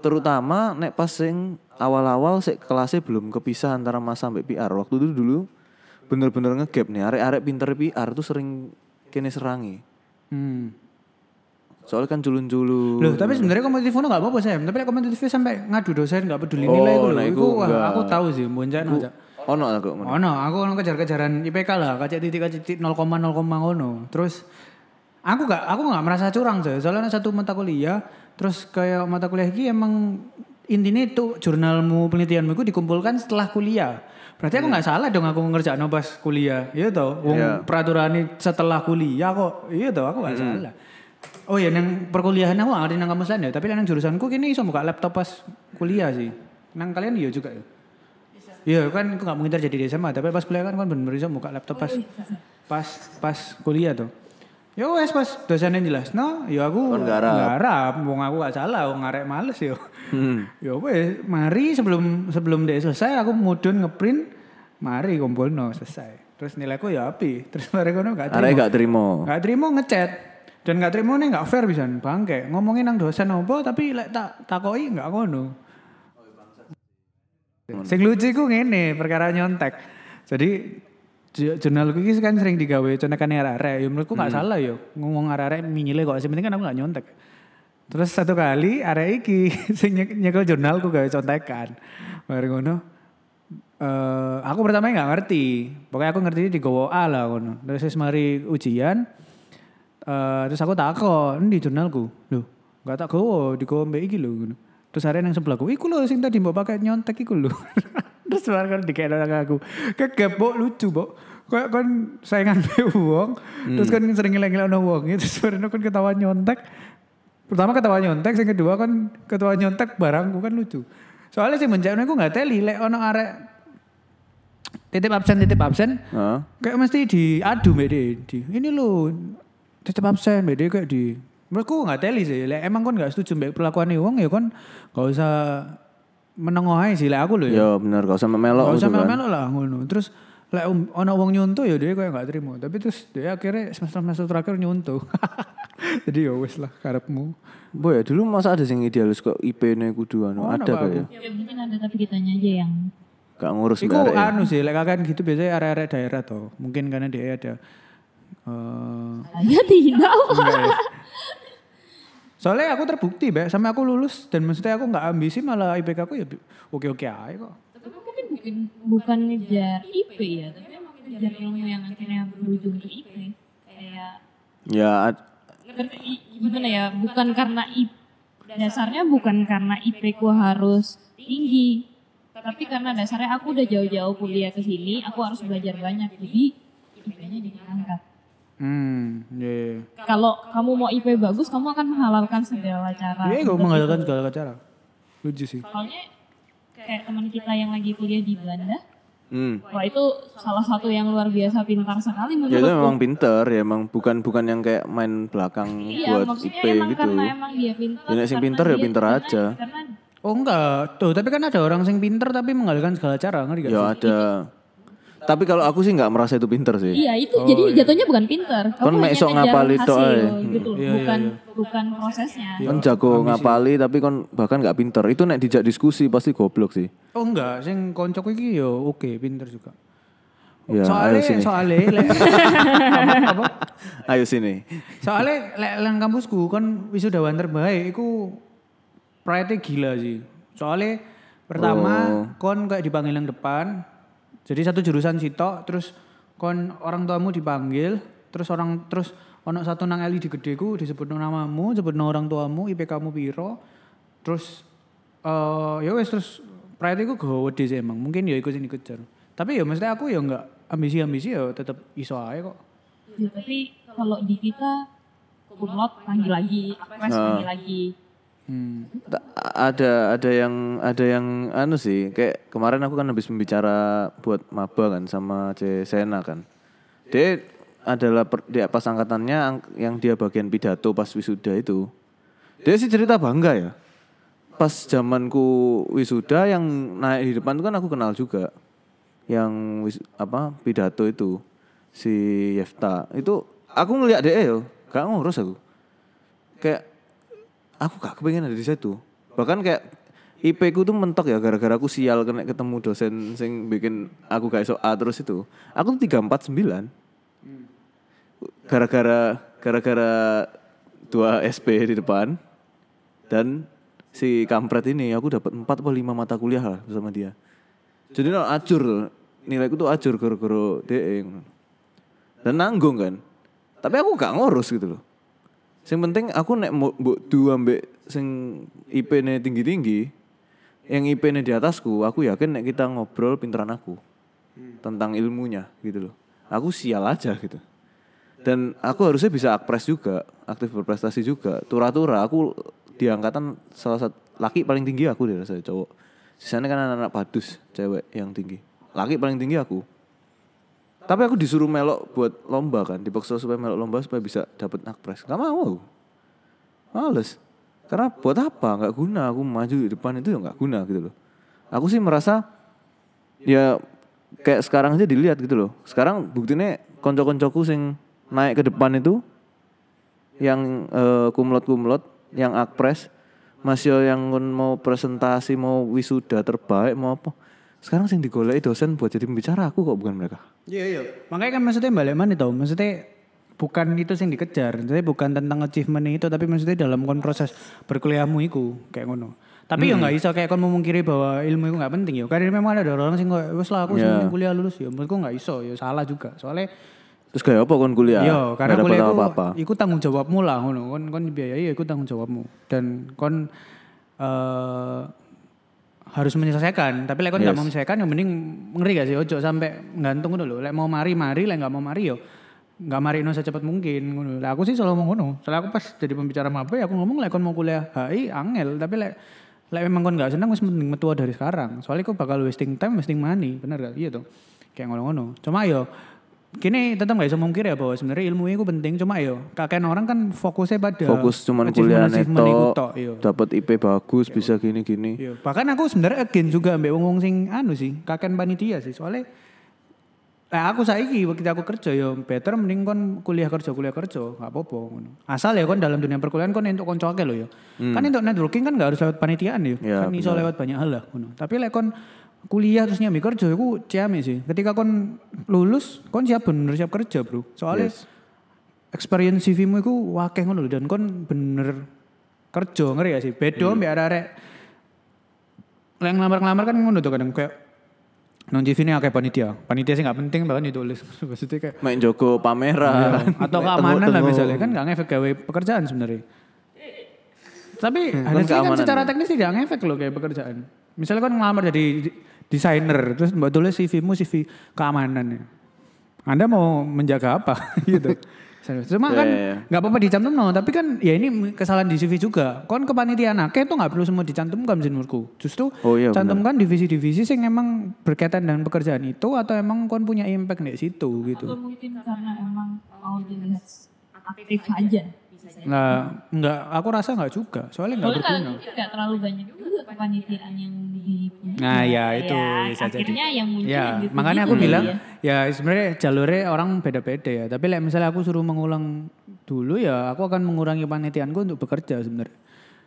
Terutama nek pas sing awal-awal sik kelasnya belum kepisah antara Mas sampai PR. Waktu itu dulu bener-bener ngegap nih. Arek-arek pinter PR tuh sering kene serangi. hmm. Soalnya kan culun-culun. Loh, tapi sebenarnya kompetitif ono enggak apa-apa sih. Tapi kompetitifnya sampai ngadu dosen enggak peduli Oh, nilai lho. nah wah, enggak. aku tahu sih boncak aja. Ono lah kok ngono. Ono, aku ono kejar-kejaran IPK lah, kacek titik kacek titik 0,0 ngono. Terus aku gak aku gak merasa curang sih. Soalnya satu mata kuliah, terus kayak mata kuliah ini emang intinya itu jurnalmu penelitianmu itu dikumpulkan setelah kuliah. Berarti aku nggak salah dong aku ngerjain pas kuliah, iya toh. Wong Iya. peraturan setelah kuliah kok, iya toh aku nggak salah. Oh iya, nang perkuliahan aku nggak ada nang lain ya, tapi nang jurusanku kini iso buka laptop pas kuliah sih. Nang kalian iya juga ya. Iya kan aku gak mungkin terjadi di SMA tapi pas kuliah kan kan bener-bener bisa buka laptop pas pas pas kuliah tuh. Ya wes pas dosennya jelas no, ya aku Kon garap. garap, wong aku gak salah, wong ngarek males yo. Hmm. Ya wes, mari sebelum sebelum dia selesai aku mudun ngeprint, mari kumpul no selesai. Terus nilaiku ya api, terus mari kono gak Arek terima. gak terima. Gak terima ngechat. Dan gak terima nih gak fair bisa bangke. Ngomongin nang dosen apa tapi lek tak takoi gak ngono. Sing lucu ku ngene, perkara nyontek. Jadi jurnal iki kan sering digawe contekan arek-arek. Ya menurutku gak salah yo. Ngomong arek-arek minyile kok. Penting kan aku gak nyontek. Terus satu kali arek iki sing nye- nyekel jurnalku gawe contekan. Mari ngono. Eh, aku pertama nggak ngerti. Pokoknya aku ngerti di gowo A lah ngono. Terus wis mari ujian. eh terus aku takon di jurnalku. Loh, nggak tak gowo, di gowo iki lho ngono. Terus hari yang sebelahku, iku lho sing tadi mbok pakai nyontek iku lho. terus mari kan dikira aku. Kegepok lucu, Bok. Kayak kan saingan mbek wong, terus kan sering ngeleng-ngeleng wong, terus mari kan ketawa nyontek. Pertama ketawa nyontek, yang kedua kan ketawa nyontek barangku kan lucu. Soalnya sih menjaknya aku nggak teli, lek ono arek titip absen titip absen, Heeh. kayak mesti diadu mbak dia. Di, ini lo titip absen mbak dia kayak di. Menurutku nggak teli sih, lek emang kan nggak setuju mbak perlakuan wong ya kan nggak usah menengok aja sih lek aku loh ya. Ya bener gak usah memelok Gak usah gitu kan. melo lah ngono. Terus lek um, ono wong nyuntuh ya dia kayak nggak terima. Tapi terus dia akhirnya semester semester terakhir nyuntuh. Jadi ya wes lah karepmu. Boy, dulu masa ada yang idealis kok IP-nya kudu anu, Oh, ada kayak. Ya mungkin ada tapi kitanya aja yang Gak ngurus Iku ya. anu sih, lek kakak gitu biasanya area-area daerah toh. Mungkin karena dia ada eh saya tidak. Ya. Soalnya aku terbukti, Mbak, sampai aku lulus dan maksudnya aku nggak ambisi malah IPK aku ya oke-oke aja kok. Tapi mungkin bukan bukan ngejar IP ya, tapi emang ngejar ilmu yang akhirnya berujung ke IP. Kayak Ya, gimana ya? Bukan karena IP dasarnya bukan karena IP ku harus tinggi, tapi karena dasarnya aku udah jauh-jauh kuliah ke sini, aku harus belajar banyak, jadi IP-nya diangkat. Hmm, iya. Kalau kamu mau IP bagus, kamu akan menghalalkan segala cara. Iya, gue untuk menghalalkan itu. segala cara. Lucu sih. Soalnya kayak teman kita yang lagi kuliah di Belanda, hmm. wah itu salah satu yang luar biasa pintar sekali Ya itu menurutku. memang pinter ya, emang bukan bukan yang kayak main belakang Iya, buat maksudnya IP emang gitu. karena emang dia pintar. Ya, sing pintar ya pintar aja. Karena Oh enggak, tuh tapi kan ada orang yang pinter tapi menghalalkan segala cara, ngerti gak Ya sih? ada. Tapi kalau aku sih nggak merasa itu pinter sih. iya itu jadi jatuhnya bukan pintar. Kan Kamu mek hanya ngapali hasil ae. gitu, Iya, iya, bukan iya. bukan prosesnya. Kan jago ngapali tapi kan bahkan nggak pinter. Itu nek dijak diskusi pasti goblok sih. Oh enggak, sing koncoku iki yo oke, pinter juga. Ya, soalnya ayo sini. soalnya lek apa, apa? Ayo sini. Soalnya lek lang kampusku kan wisudawan terbaik iku pride gila sih. Soalnya pertama Oh. kon kayak dipanggil yang depan. Jadi satu jurusan sitok terus kon orang tuamu dipanggil, terus orang terus ono satu nang LED gedeku disebut namamu, disebut orang tuamu, IP kamu piro. Terus eh ya wes terus pride iku gede sih emang. Mungkin ya ikut sini dikejar. Tapi ya maksudnya aku ya enggak ambisi-ambisi ya tetap iso aja kok. Ya, tapi kalau di kita kumlot panggil lagi, apres panggil lagi. Hmm. Ada ada yang ada yang anu sih kayak kemarin aku kan habis membicara buat maba kan sama C Sena kan. Dia adalah per, dia pas angkatannya ang- yang dia bagian pidato pas wisuda itu. Dia sih cerita bangga ya. Pas zamanku wisuda yang naik di depan itu kan aku kenal juga. Yang wis, apa pidato itu si Yefta. Itu aku ngeliat dia yo gak ngurus aku. Kayak aku gak kepengen ada di situ. Bahkan kayak IP ku tuh mentok ya gara-gara aku sial kena ketemu dosen sing bikin aku gak iso A terus itu. Aku tuh 349 gara-gara gara-gara dua SP di depan dan si kampret ini aku dapat 4 atau 5 mata kuliah lah bersama dia. Jadi no, acur nilaiku tuh acur gara-gara DE dan nanggung kan. Tapi aku gak ngurus gitu loh Sing penting aku nek mbok du ambek sing IP-ne tinggi-tinggi, yang IP-ne di atasku, aku yakin nek kita ngobrol pinteran aku tentang ilmunya gitu loh. Aku sial aja gitu. Dan aku harusnya bisa akpres juga, aktif berprestasi juga. Tura-tura aku di angkatan salah satu laki paling tinggi aku deh rasanya cowok. Sisanya kan anak-anak padus, cewek yang tinggi. Laki paling tinggi aku. Tapi aku disuruh melok buat lomba kan, dipaksa supaya melok lomba supaya bisa dapat akpres. Gak mau. Males. Karena buat apa? Gak guna aku maju di depan itu ya gak guna gitu loh. Aku sih merasa ya kayak sekarang aja dilihat gitu loh. Sekarang buktinya konco-koncoku sing naik ke depan itu yang eh, kumlot-kumlot, yang akpres, masih yang mau presentasi, mau wisuda terbaik, mau apa. Sekarang sing digoleki dosen buat jadi pembicara aku kok bukan mereka. Iya iya. Makanya kan maksudnya balik mana tau? Maksudnya bukan itu yang dikejar. Maksudnya bukan tentang achievement itu, tapi maksudnya dalam kon proses berkuliahmu itu kayak ngono. Tapi ya nggak iso kayak kon memungkiri bahwa ilmu itu nggak penting ya. Karena memang ada orang sing kok wes lah aku Iya. sementing kuliah lulus ya. Menurutku nggak iso ya salah juga. Soalnya Terus kayak apa kon kuliah? Iya, karena Nggak kuliah itu iku tanggung jawabmu lah ngono. Kon kon dibiayai ya iku tanggung jawabmu. Dan kon eh harus menyelesaikan. Tapi lek nggak Yes. mau menyelesaikan yang mending ngeri gak sih ojo sampai gantung ngono lho. Lek mau mari mari, lek nggak mau mari yo nggak mari no secepat mungkin ngono. Lah aku sih selalu ngomong ngono. Soalnya aku pas jadi pembicara maba ya aku ngomong lek kon mau kuliah HI angel, tapi lek lek memang kon nggak senang wis mending metu dari sekarang. Soalnya kok bakal wasting time, wasting money, bener gak? Iya tuh. Kayak ngono-ngono. Cuma yo Kini tetap gak bisa mungkir ya bahwa sebenarnya ilmu itu penting cuma yo kakek orang kan fokusnya pada Fokus cuman kuliah neto, iya. dapat IP bagus, bisa gini-gini. Iya. Bahkan aku sebenarnya again juga ambek wong-wong sing anu sih, kakek panitia sih. Soalnya Nah, aku saiki ketika aku kerja yo better mending kon kuliah kerja kuliah kerja nggak apa-apa. Asal ya kon dalam dunia perkuliahan kon untuk konco akeh lho yo. Kan untuk networking kan nggak harus lewat panitiaan yo. Ya, kan iso lewat banyak hal lah. Tapi lek kon kuliah terus nyambi kerja iku ciame sih. Ketika kon lulus kon siap bener siap kerja, Bro. Soalnya Yes. experience CV-mu iku wakeh ngono dan kon bener kerja ngeri gak sih? Beda mbek arek-arek yang ngelamar-ngelamar kan ngono tuh kadang kayak non CV ini akeh panitia. Panitia sih nggak penting bahkan ditulis. Maksudnya kayak Main jogo pameran. atau main keamanan lah misalnya kan nggak ngefek gawe pekerjaan sebenarnya. Tapi ada kan keamanan secara ya. teknis tidak ngefek loh kayak pekerjaan. Misalnya kan ngelamar jadi di- desainer terus mbak tulis CV-mu CV keamanan ya. Anda mau menjaga apa gitu. Cuma kan Ya, ya, ya. nggak apa-apa dicantum no, tapi kan ya ini kesalahan di CV juga. Kon kepanitiaan akeh itu nggak perlu semua dicantumkan menurutku. Justru Oh iya, cantumkan divisi-divisi yang emang berkaitan dengan pekerjaan itu atau emang kon punya impact di situ gitu. Atau mungkin karena emang mau dilihat aktif aja. Bisa jadi. Nggak, nggak, aku rasa nggak juga. Soalnya nggak Soalnya kan berguna. mungkin nggak terlalu banyak juga kepanitiaan yang dipunyai. Nah ya itu Ya, bisa jadi. akhirnya yang muncul Ya, yang makanya aku gitu bilang ya. ya sebenarnya jalurnya orang beda-beda ya. Tapi like, misalnya aku suruh mengulang dulu ya aku akan mengurangi panitiaanku untuk bekerja sebenarnya.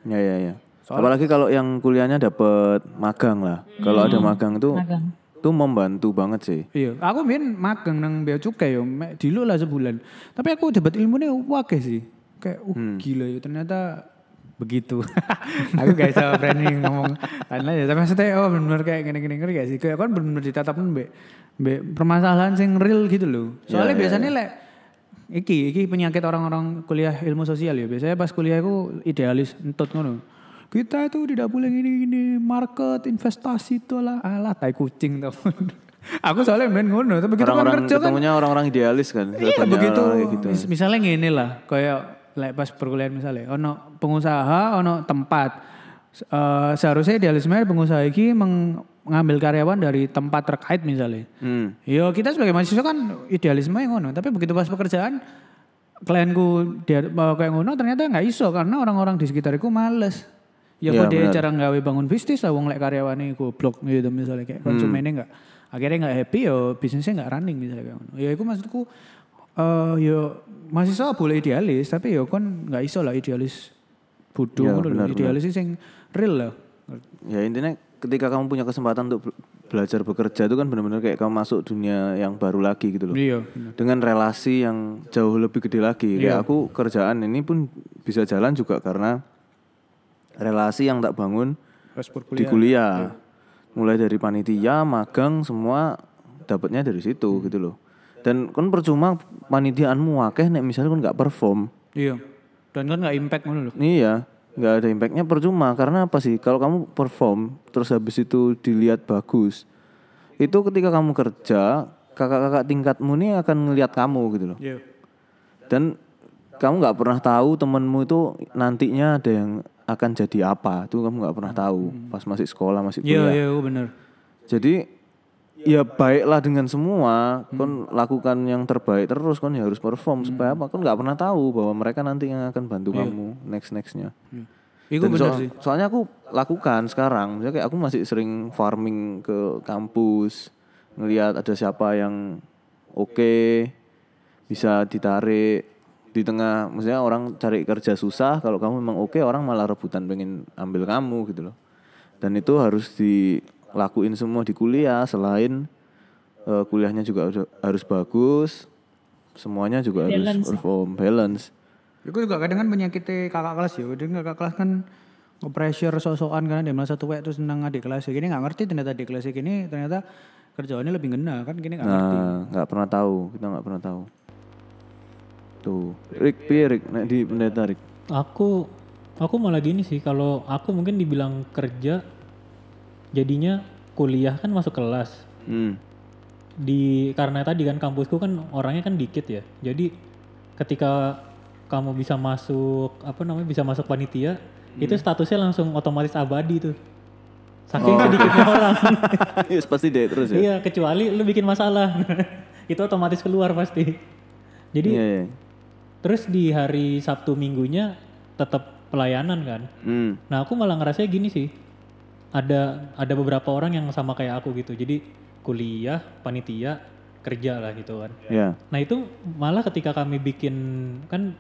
Ya ya ya. Apalagi kalau yang kuliahnya dapat magang lah. Kalau ada magang tuh Magang. tuh membantu banget sih. Iya, aku main magang nang bea cukai yo, dulu lah sebulan. Tapi aku dapat ilmu nih wakeh sih. Kayak uh gila ya ternyata begitu. aku gak bisa berani ngomong lain-lain ya. Tapi maksudnya oh benar kayak gini-gini ngerti gak sih? Kayak kan benar ditatapkan mbek mbek permasalahan sing real gitu loh. Soalnya Ya, ya, biasanya lek iki iki penyakit orang-orang kuliah ilmu sosial ya. Biasanya pas kuliah aku idealis entut ngono. Kita itu tidak boleh gini-gini market investasi itu lah alah tai kucing tuh. aku soalnya main ngono, tapi kita kan kerja kan ketemunya orang-orang idealis kan. Iya begitu. orang gitu. Mis- misalnya gini lah, kayak like pas perkuliahan misalnya, ono pengusaha, ono tempat. Eh, seharusnya idealisme pengusaha ini mengambil karyawan dari tempat terkait misalnya. Hmm. Yo kita sebagai mahasiswa kan idealisme yang ngono, tapi begitu pas pekerjaan klienku dia bawa kayak ngono ternyata nggak iso karena orang-orang di sekitarku males. Ya Iya, kok dia cara nggawe bangun bisnis lah wong lek karyawane goblok gitu misalnya kayak konsumennya nggak akhirnya nggak happy yo bisnisnya nggak running misalnya kayak ngono. Ya itu maksudku eh yo mahasiswa boleh idealis tapi yo kon nggak iso lah idealis bodoh Iya, lho. benar, idealis sih sing real lah. Ya intinya ketika kamu punya kesempatan untuk be- belajar bekerja itu kan benar-benar kayak kamu masuk dunia yang baru lagi gitu loh. Iya. Dengan relasi yang jauh lebih gede lagi. Kayak aku kerjaan ini pun bisa jalan juga karena relasi yang tak bangun di kuliah. Mulai dari panitia, magang semua dapatnya dari situ gitu loh. Dan kan percuma panitiaanmu akeh nek misalnya kan nggak perform. Iya. Dan kan nggak impact ngono lho. Iya, nggak ada impactnya percuma karena apa sih? Kalau kamu perform terus habis itu dilihat bagus, itu ketika kamu kerja kakak-kakak tingkatmu ini akan ngelihat kamu gitu loh. Iya. Dan kamu nggak pernah tahu temenmu itu nantinya ada yang akan jadi apa, itu kamu nggak pernah tahu pas masih sekolah masih Iya, kuliah. iya, bener. Jadi ya baiklah dengan semua, kon lakukan yang terbaik terus, kon ya harus perform supaya apa? Kon nggak pernah tahu bahwa mereka nanti yang akan bantu kamu next nextnya. Iku Dan bener so- sih. Soalnya aku lakukan sekarang, misalnya kayak aku masih sering farming ke kampus, ngelihat ada siapa yang oke, bisa ditarik di tengah, maksudnya orang cari kerja susah, kalau kamu memang oke, orang malah rebutan pengen ambil kamu gitu loh. Dan itu harus dilakuin semua di kuliah, selain eh, kuliahnya juga udah- harus bagus, semuanya juga harus Balance. perform balance. Itu juga kadang kan penyakit kakak kelas ya. Kadang kakak kelas kan pressure sosokan karena dia merasa tuwek terus senang adik kelas gini nggak ngerti ternyata adik kelas gini ternyata kerjaannya lebih ngena kan gini nggak ngerti. Nah, nggak pernah tahu, kita nggak pernah tahu. Tuh, Rick, nek di pendeta Rick. Aku aku malah gini sih kalau aku mungkin dibilang kerja jadinya kuliah kan masuk kelas. Hmm. Di karena tadi kan kampusku kan orangnya kan dikit ya. Jadi ketika kamu bisa masuk apa namanya bisa masuk panitia itu statusnya langsung otomatis abadi tuh. Saking sedikitnya orang. Yes, pasti deh terus ya. Iya, kecuali lu bikin masalah. itu otomatis keluar pasti. Jadi Iya, iya. terus di hari Sabtu Minggunya tetap pelayanan kan. Hmm. Nah, aku malah ngerasanya gini sih. Ada ada beberapa orang yang sama kayak aku gitu. Jadi kuliah, panitia, kerja lah gitu kan. Ya. Nah, itu malah ketika kami bikin kan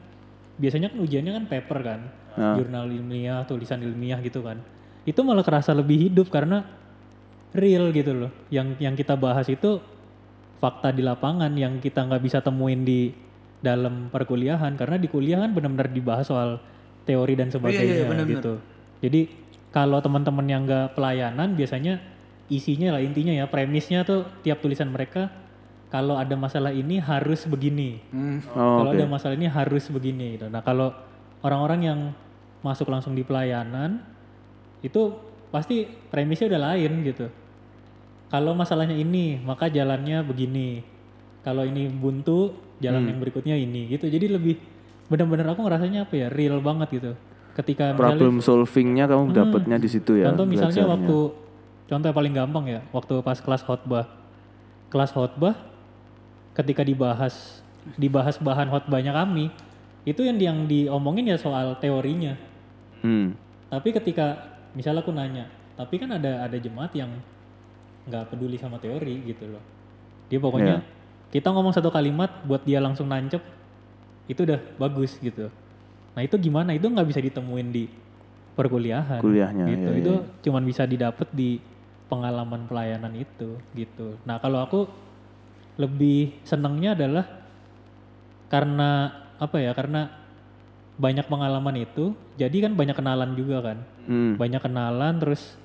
biasanya kan ujiannya kan paper kan. Ah. Jurnal ilmiah, tulisan ilmiah gitu kan. Itu malah kerasa lebih hidup karena real gitu loh. Yang yang kita bahas itu fakta di lapangan yang kita nggak bisa temuin di dalam perkuliahan karena di kuliah kan benar-benar dibahas soal teori dan sebagainya gitu. Jadi kalau teman-teman yang nggak pelayanan biasanya isinya lah intinya ya premisnya tuh tiap tulisan mereka kalau ada masalah ini harus begini. Oh, kalau oke. ada masalah ini harus begini gitu. Nah, kalau orang-orang yang masuk langsung di pelayanan itu pasti premisnya udah lain gitu. Kalau masalahnya ini, maka jalannya begini. Kalau ini buntu, jalan yang berikutnya ini gitu. Jadi lebih benar-benar aku ngerasanya apa ya, real banget gitu. Ketika misalnya Problem solvingnya kamu dapatnya di situ ya. Hmm. Contoh misalnya belajarnya. waktu contoh yang paling gampang ya, waktu pas kelas khotbah. Kelas khotbah ketika dibahas dibahas bahan khotbahnya kami, itu yang yang diomongin ya soal teorinya. Hmm. Tapi ketika misalnya aku nanya, tapi kan ada ada jemaat yang nggak peduli sama teori gitu loh. Dia pokoknya kita ngomong satu kalimat buat dia langsung nancep itu udah bagus gitu. Nah itu gimana? Itu nggak bisa ditemuin di perkuliahan. Kuliahnya, gitu. iya, itu cuman bisa didapat di pengalaman pelayanan itu gitu. Nah kalau aku lebih senangnya adalah karena apa ya? Karena banyak pengalaman itu, jadi kan banyak kenalan juga kan Hmm. banyak kenalan terus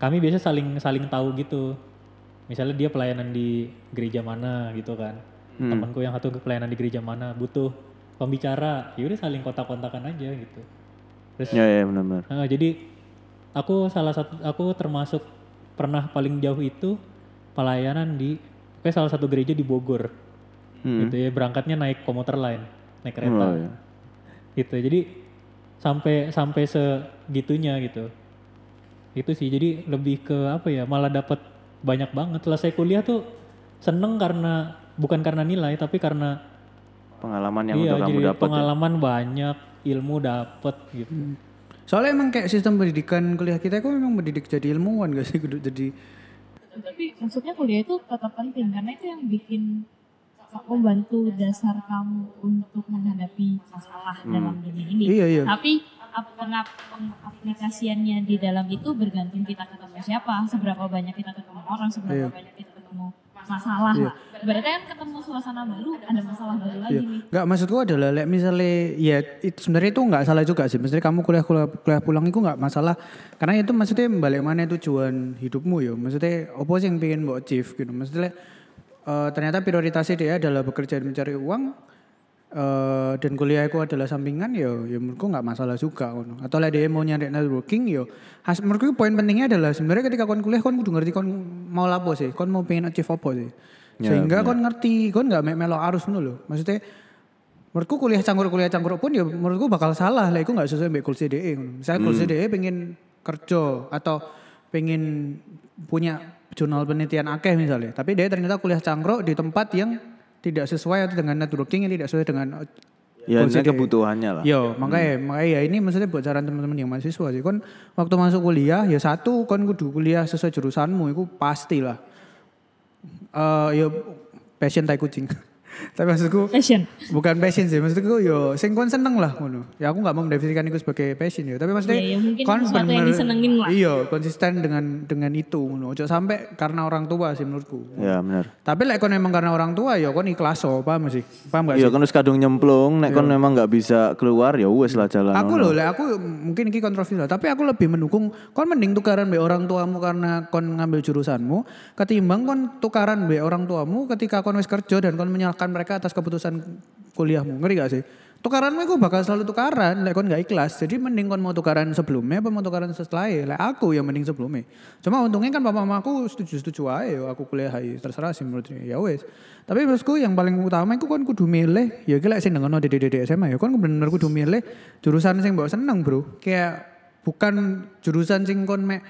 kami biasa saling saling tahu gitu misalnya dia pelayanan di gereja mana gitu kan Hmm. temanku yang satu pelayanan di gereja mana butuh pembicara yaudah saling kontak-kontakan aja gitu terus Ya ya benar-benar. eh, jadi aku salah satu aku termasuk pernah paling jauh itu pelayanan di kayak salah satu gereja di Bogor Hmm. gitu ya berangkatnya naik komuter lain naik kereta Oh, ya. gitu jadi sampai sampai segitunya gitu itu sih jadi lebih ke apa ya malah dapat banyak banget selesai kuliah tuh seneng karena bukan karena nilai tapi karena Pengalaman yang iya udah kamu dapat ya. pengalaman banyak ilmu dapet gitu Soalnya emang kayak sistem pendidikan kuliah kita itu memang mendidik jadi ilmuwan gak sih kudu jadi Tapi maksudnya kuliah itu tetap penting karena itu yang bikin membantu dasar kamu untuk menghadapi masalah dalam dunia ini. Iya iya. Tapi ap- pengap- pengaplikasiannya di dalam itu bergantung kita ketemu siapa, seberapa banyak kita ketemu orang, seberapa banyak kita ketemu masalah. lah. Berarti kan ketemu suasana baru, ada masalah baru lagi nih. Enggak maksudku adalah like, misalnya ya itu sebenarnya itu nggak salah juga sih. Maksudnya kamu kuliah kuliah, kuliah pulang itu nggak masalah karena itu maksudnya balik mana tujuan hidupmu ya. Maksudnya apa sih yang pengen mau achieve gitu. Maksudnya eh, ternyata prioritasnya dia adalah bekerja dan mencari uang eh, dan kuliah itu adalah sampingan ya ya menurutku nggak masalah juga ngono. Atau lah dia mau nyari networking ya has, menurutku poin pentingnya adalah sebenarnya ketika kon kuliah kon kudu ngerti kon mau lapo sih, kon mau pengen achieve apa sih. Ya, Sehingga kon ngerti, kon nggak melo arus ngono lho. Maksudnya menurutku kuliah canggur kuliah canggur pun ya menurutku bakal salah lah. Iku nggak sesuai mbak kursi DE. Misalnya kursi DE pengen kerja atau pengen punya jurnal penelitian akeh misalnya. Tapi dia ternyata kuliah cangkruk di tempat yang tidak sesuai atau dengan networking yang tidak sesuai dengan Ya kursi ini kebutuhannya lah. Yo, makanya, makanya ya ini maksudnya buat saran teman-teman yang mahasiswa sih. Kon waktu masuk kuliah ya satu kon kudu kuliah sesuai jurusanmu itu pastilah. Eh ya passion tai kucing. Tapi maksudku Passion. bukan passion sih, maksudku yo sing kon seneng lah ngono. Ya aku nggak mau mendefinisikan itu sebagai passion ya, tapi maksudnya Iya, ya kon yang bener- disenengin lah. Iya, konsisten dengan dengan itu ngono. Ojo sampai karena orang tua sih menurutku. Ya benar. Tapi lek kon emang karena orang tua ya kon ikhlas oh, paham sih? Paham gak sih? Iya kan wis kadung nyemplung, nek kon memang nggak bisa keluar ya wes lah jalan. Aku loh, lek aku mungkin ini kontroversial, tapi aku lebih mendukung kon mending tukaran be orang tuamu karena kon ngambil jurusanmu, ketimbang kon tukaran be orang tuamu ketika kon wis kerja dan kon menyalahkan mereka atas keputusan kuliahmu. Ngerti gak sih? Tukaranmu itu bakal selalu tukaran, lek kon gak ikhlas. Jadi mending kon mau tukaran sebelumnya apa mau tukaran setelahnya. Lek aku yang mending sebelumnya. Cuma untungnya kan papa mamaku setuju-setuju aja aku kuliah aja terserah sih menurutnya. Ya wes. Tapi menurutku yang paling utama itu kan kudu milih, ya kira sing dengan di DDD SMA ya kan bener-bener kudu milih jurusan sing mbok seneng, Bro. Kayak bukan jurusan sing kon mek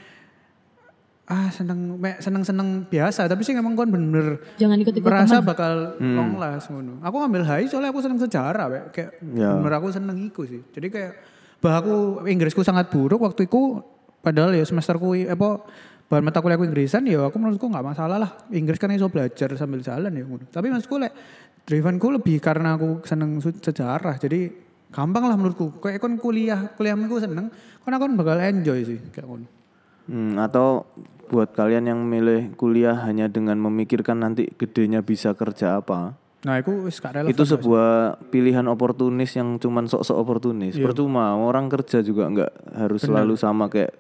ah seneng mek seneng-seneng biasa, tapi sing emang kon bener Jangan ikut-ikut merasa bakal long last ngono. Aku ngambil HI soalnya aku seneng sejarah, Pak. Kayak Ya. bener aku seneng iku sih. Jadi kayak bah aku Inggrisku sangat buruk waktu itu padahal ya semesterku apa bahan mata kuliahku Inggrisan ya aku menurutku nggak masalah lah. Inggris kan iso belajar sambil jalan ya ngono. Tapi maksudku lek drivenku lebih karena aku seneng sejarah. Jadi gampang lah menurutku. Kayak kon kuliah, kuliahmu ku seneng, kon akan bakal enjoy sih kayak ngono. Hmm, atau buat kalian yang milih kuliah hanya dengan memikirkan nanti gedenya bisa kerja apa. Nah, itu gak itu sebuah pilihan oportunis yang cuman sok-sok oportunis. Iya. Percuma orang kerja juga nggak harus selalu sama kayak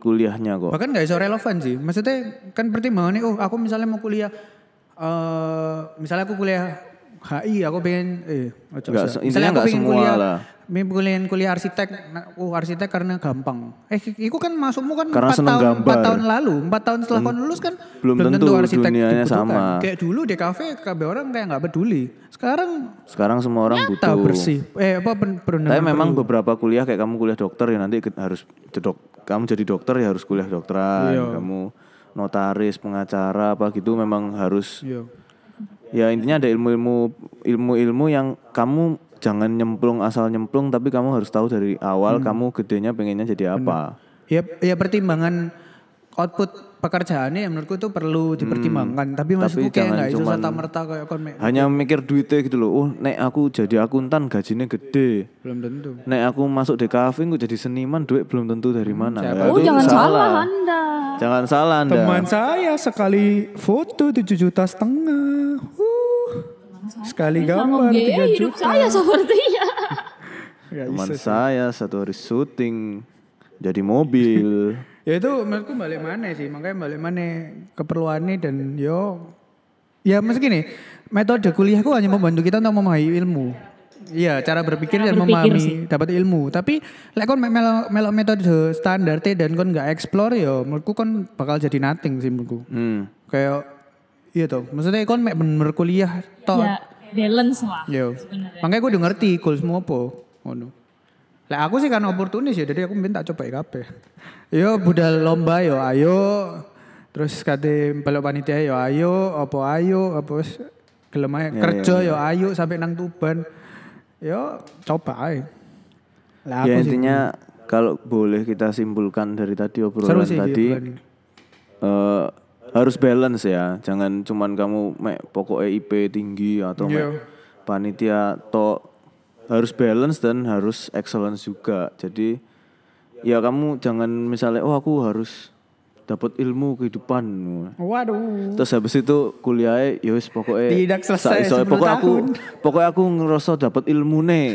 kuliahnya kok. Bahkan gak iso relevan sih. Maksudnya kan pertimbangannya, oh aku misalnya mau kuliah, eh misalnya aku kuliah HI, aku pengen, eh, ojo Nggak usah. se- intinya nggak pengen semua kuliah, lah. Pengen kuliah, arsitek, nah, oh arsitek karena gampang. Eh, itu kan masukmu kan Karena empat tahun, empat gambar. tahun lalu, empat tahun setelah kon lulus kan belum tentu dunianya dibutuhkan. sama. Kayak dulu di kafe, KB orang kayak nggak peduli. Sekarang Sekarang semua orang tak butuh. bersih. Eh apa perundangan Tapi memang perlu. beberapa kuliah kayak kamu kuliah dokter ya nanti harus jedok, kamu jadi dokter ya harus kuliah dokteran, Iya. kamu notaris, pengacara apa gitu memang harus Iya. ya intinya ada ilmu-ilmu ilmu-ilmu yang kamu jangan nyemplung asal nyemplung tapi kamu harus tahu dari awal Hmm. kamu gedenya pengennya jadi apa. Ya, ya pertimbangan output pekerjaannya ya menurutku itu perlu dipertimbangkan. Tapi maksudku kayak jangan nggak cuman- serta merta kayak kon Hanya mikir duitnya gitu loh. Oh, nek aku jadi akuntan gajinya gede. belum tentu. Nek aku masuk di kafe aku jadi seniman duit belum tentu dari mana. Ya, Oh itu jangan salah Anda. Jangan salah Anda. Teman saya sekali foto 7 juta setengah. Huh. Sekali gambar Biaya 3 hidup juta. saya sepertinya. Ya, Teman bisa sih. saya satu hari syuting jadi mobil. Ya itu menurutku balik mana sih, makanya balik mana keperluannya dan yo ya meski gini, metode kuliahku hanya membantu kita untuk memahami ilmu. Iya, cara berpikir Cara dan berpikir memahami sih. dapat ilmu. Tapi lek kon melo melo metode standar teh dan kon nggak explore ya menurutku kon bakal jadi nothing sih menurutku. Hmm. Kayak iya toh, maksudnya kon mek bener kuliah toh. ya balance lah. Sebenarnya. Makanya gue udah ngerti goalsmu apa. Ngono. Lah aku sih karena oportunis ya, jadi aku minta coba kabeh. Yo budal lomba yo ayo. Terus kate pelok panitia yo ayo, apa ayo, apa gelem ae. kerja yo ayo sampai nang Tuban. Yo coba ae. Lah Ya aku sih intinya kalau boleh kita simpulkan dari tadi seru obrolan sih tadi gitu kan. Harus balance ya. Jangan cuman kamu mek pokoknya IP tinggi atau mek Iya. panitia to harus balance dan harus excellence juga. Jadi ya kamu jangan misalnya oh aku harus dapat ilmu kehidupan. Waduh. Terus habis itu kuliahnya ya wis pokoknya Tidak selesai sa- iso- 10 pokoknya aku tahun. pokoknya aku ngerasa dapat ilmu nih.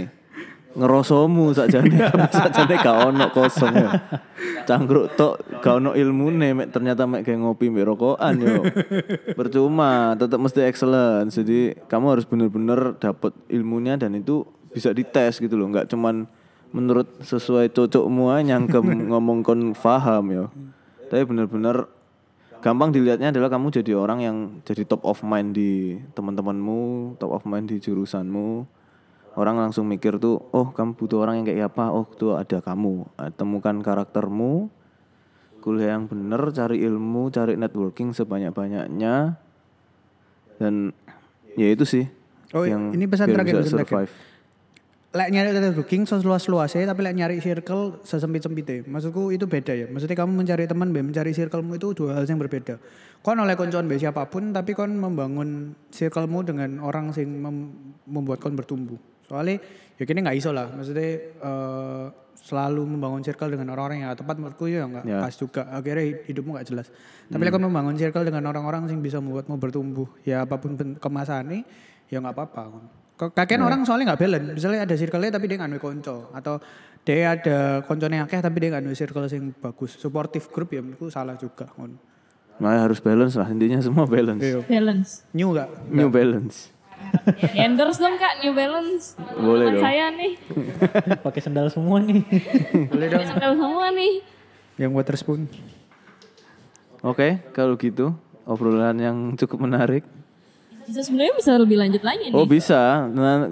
Ngerosomu sakjane tapi sakjane gak ono kosong ya. Cangkruk tok gak ono ilmune mek ternyata mek kayak ngopi mbek rokokan yo. Percuma, tetap mesti excellence. Jadi kamu harus bener-bener dapat ilmunya dan itu bisa dites gitu loh, nggak cuman menurut sesuai cocokmu aja nyangkem ngomong kon paham yo. Tapi bener-bener gampang dilihatnya adalah kamu jadi orang yang jadi top of mind di teman-temanmu, top of mind di jurusanmu. Orang langsung mikir tuh, oh kamu butuh orang yang kayak apa? Oh tuh ada kamu. Ah, Temukan karaktermu, kuliah yang bener, cari ilmu, cari networking sebanyak-banyaknya. Dan ya itu sih. Oh, ini pesan terakhir, bisa survive. lek nyari networking seluas-luasnya tapi lek nyari circle sesempit-sempitnya. Maksudku itu beda ya. Maksudnya kamu mencari teman, be mencari circlemu itu dua hal yang berbeda. Kon oleh koncoan be siapa pun tapi kon membangun circlemu dengan orang sing mem- membuat kon bertumbuh. Soalnya ya kini nggak iso lah. Maksudnya eh, selalu membangun circle dengan orang-orang yang tepat menurutku ya nggak Ya. pas juga. Akhirnya hidupmu nggak jelas. Tapi kon membangun circle dengan orang-orang yang bisa membuatmu bertumbuh, ya apa pun kemasannya ya nggak apa-apa. Kakek orang soalnya nggak balance. Misalnya ada circle-nya tapi dia nggak konco atau dia ada koncone akeh tapi dia nggak circle yang bagus. Supportive group ya menurutku salah juga. Makanya harus balance lah, intinya semua balance. Iya. Balance. New nggak? New balance. Endorse dong kak New Balance. Boleh Teman dong. saya nih. Pakai sendal semua nih. Boleh dong. Sendal semua nih. Yang water spoon. Oke, kalau gitu obrolan yang cukup menarik. Bisa sebenarnya bisa lebih lanjut lagi nih. Oh bisa, nah,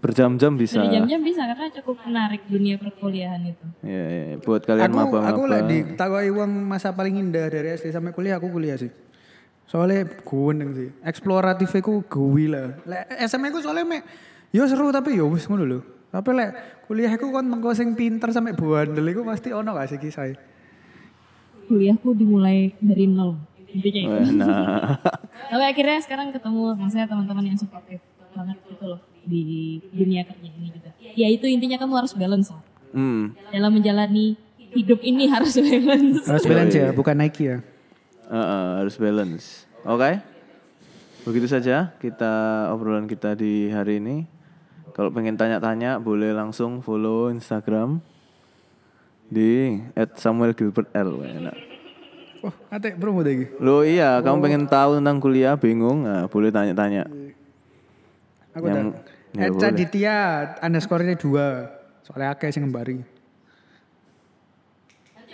berjam-jam bisa. Dari jam-jam bisa karena cukup menarik dunia perkuliahan itu. Ya, ya, buat kalian Aku maba-maba. aku lah ditawai uang masa paling indah dari SD sampai kuliah aku kuliah sih. Soalnya guneng sih. Eksploratif aku gue lah. Lek SMA aku soalnya mek yo seru tapi yo wis ngono lho. Tapi lek kuliah aku kan mengko sing pinter sampai bandel iku pasti ono gak sih kisah. Kuliahku dimulai dari nol. Intinya itu. Nah, Tapi akhirnya sekarang ketemu maksudnya teman-teman yang supportive banget gitu loh di dunia kerja ini juga. Ya itu intinya kamu harus balance lah. hmm, Dalam menjalani hidup ini harus balance. Harus balance ya, bukan Nike ya. Uh, uh, harus balance. Oke, begitu saja kita obrolan kita di hari ini. Kalau pengen tanya-tanya boleh langsung follow Instagram di @samuelgilbertl. Enak. Wah, ate promo lagi. Lo iya, kamu pengen tahu tentang kuliah bingung, nah, boleh tanya-tanya. Aku Yang- ya Eca boleh. Ditya underscore-nya dua. Soalnya akeh sing ngembari.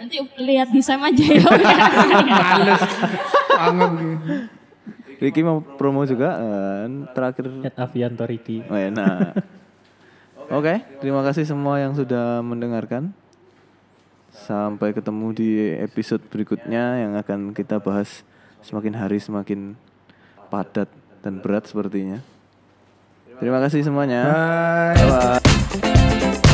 Nanti lihat di Sam aja ya. Males. Anget gitu. Ricky mau promo juga kan terakhir At Avianto Ricky. Oh, enak. Oke, terima kasih semua yang sudah mendengarkan. Sampai ketemu di episode berikutnya yang akan kita bahas semakin hari semakin padat dan berat sepertinya. Terima kasih semuanya. Bye. Bye.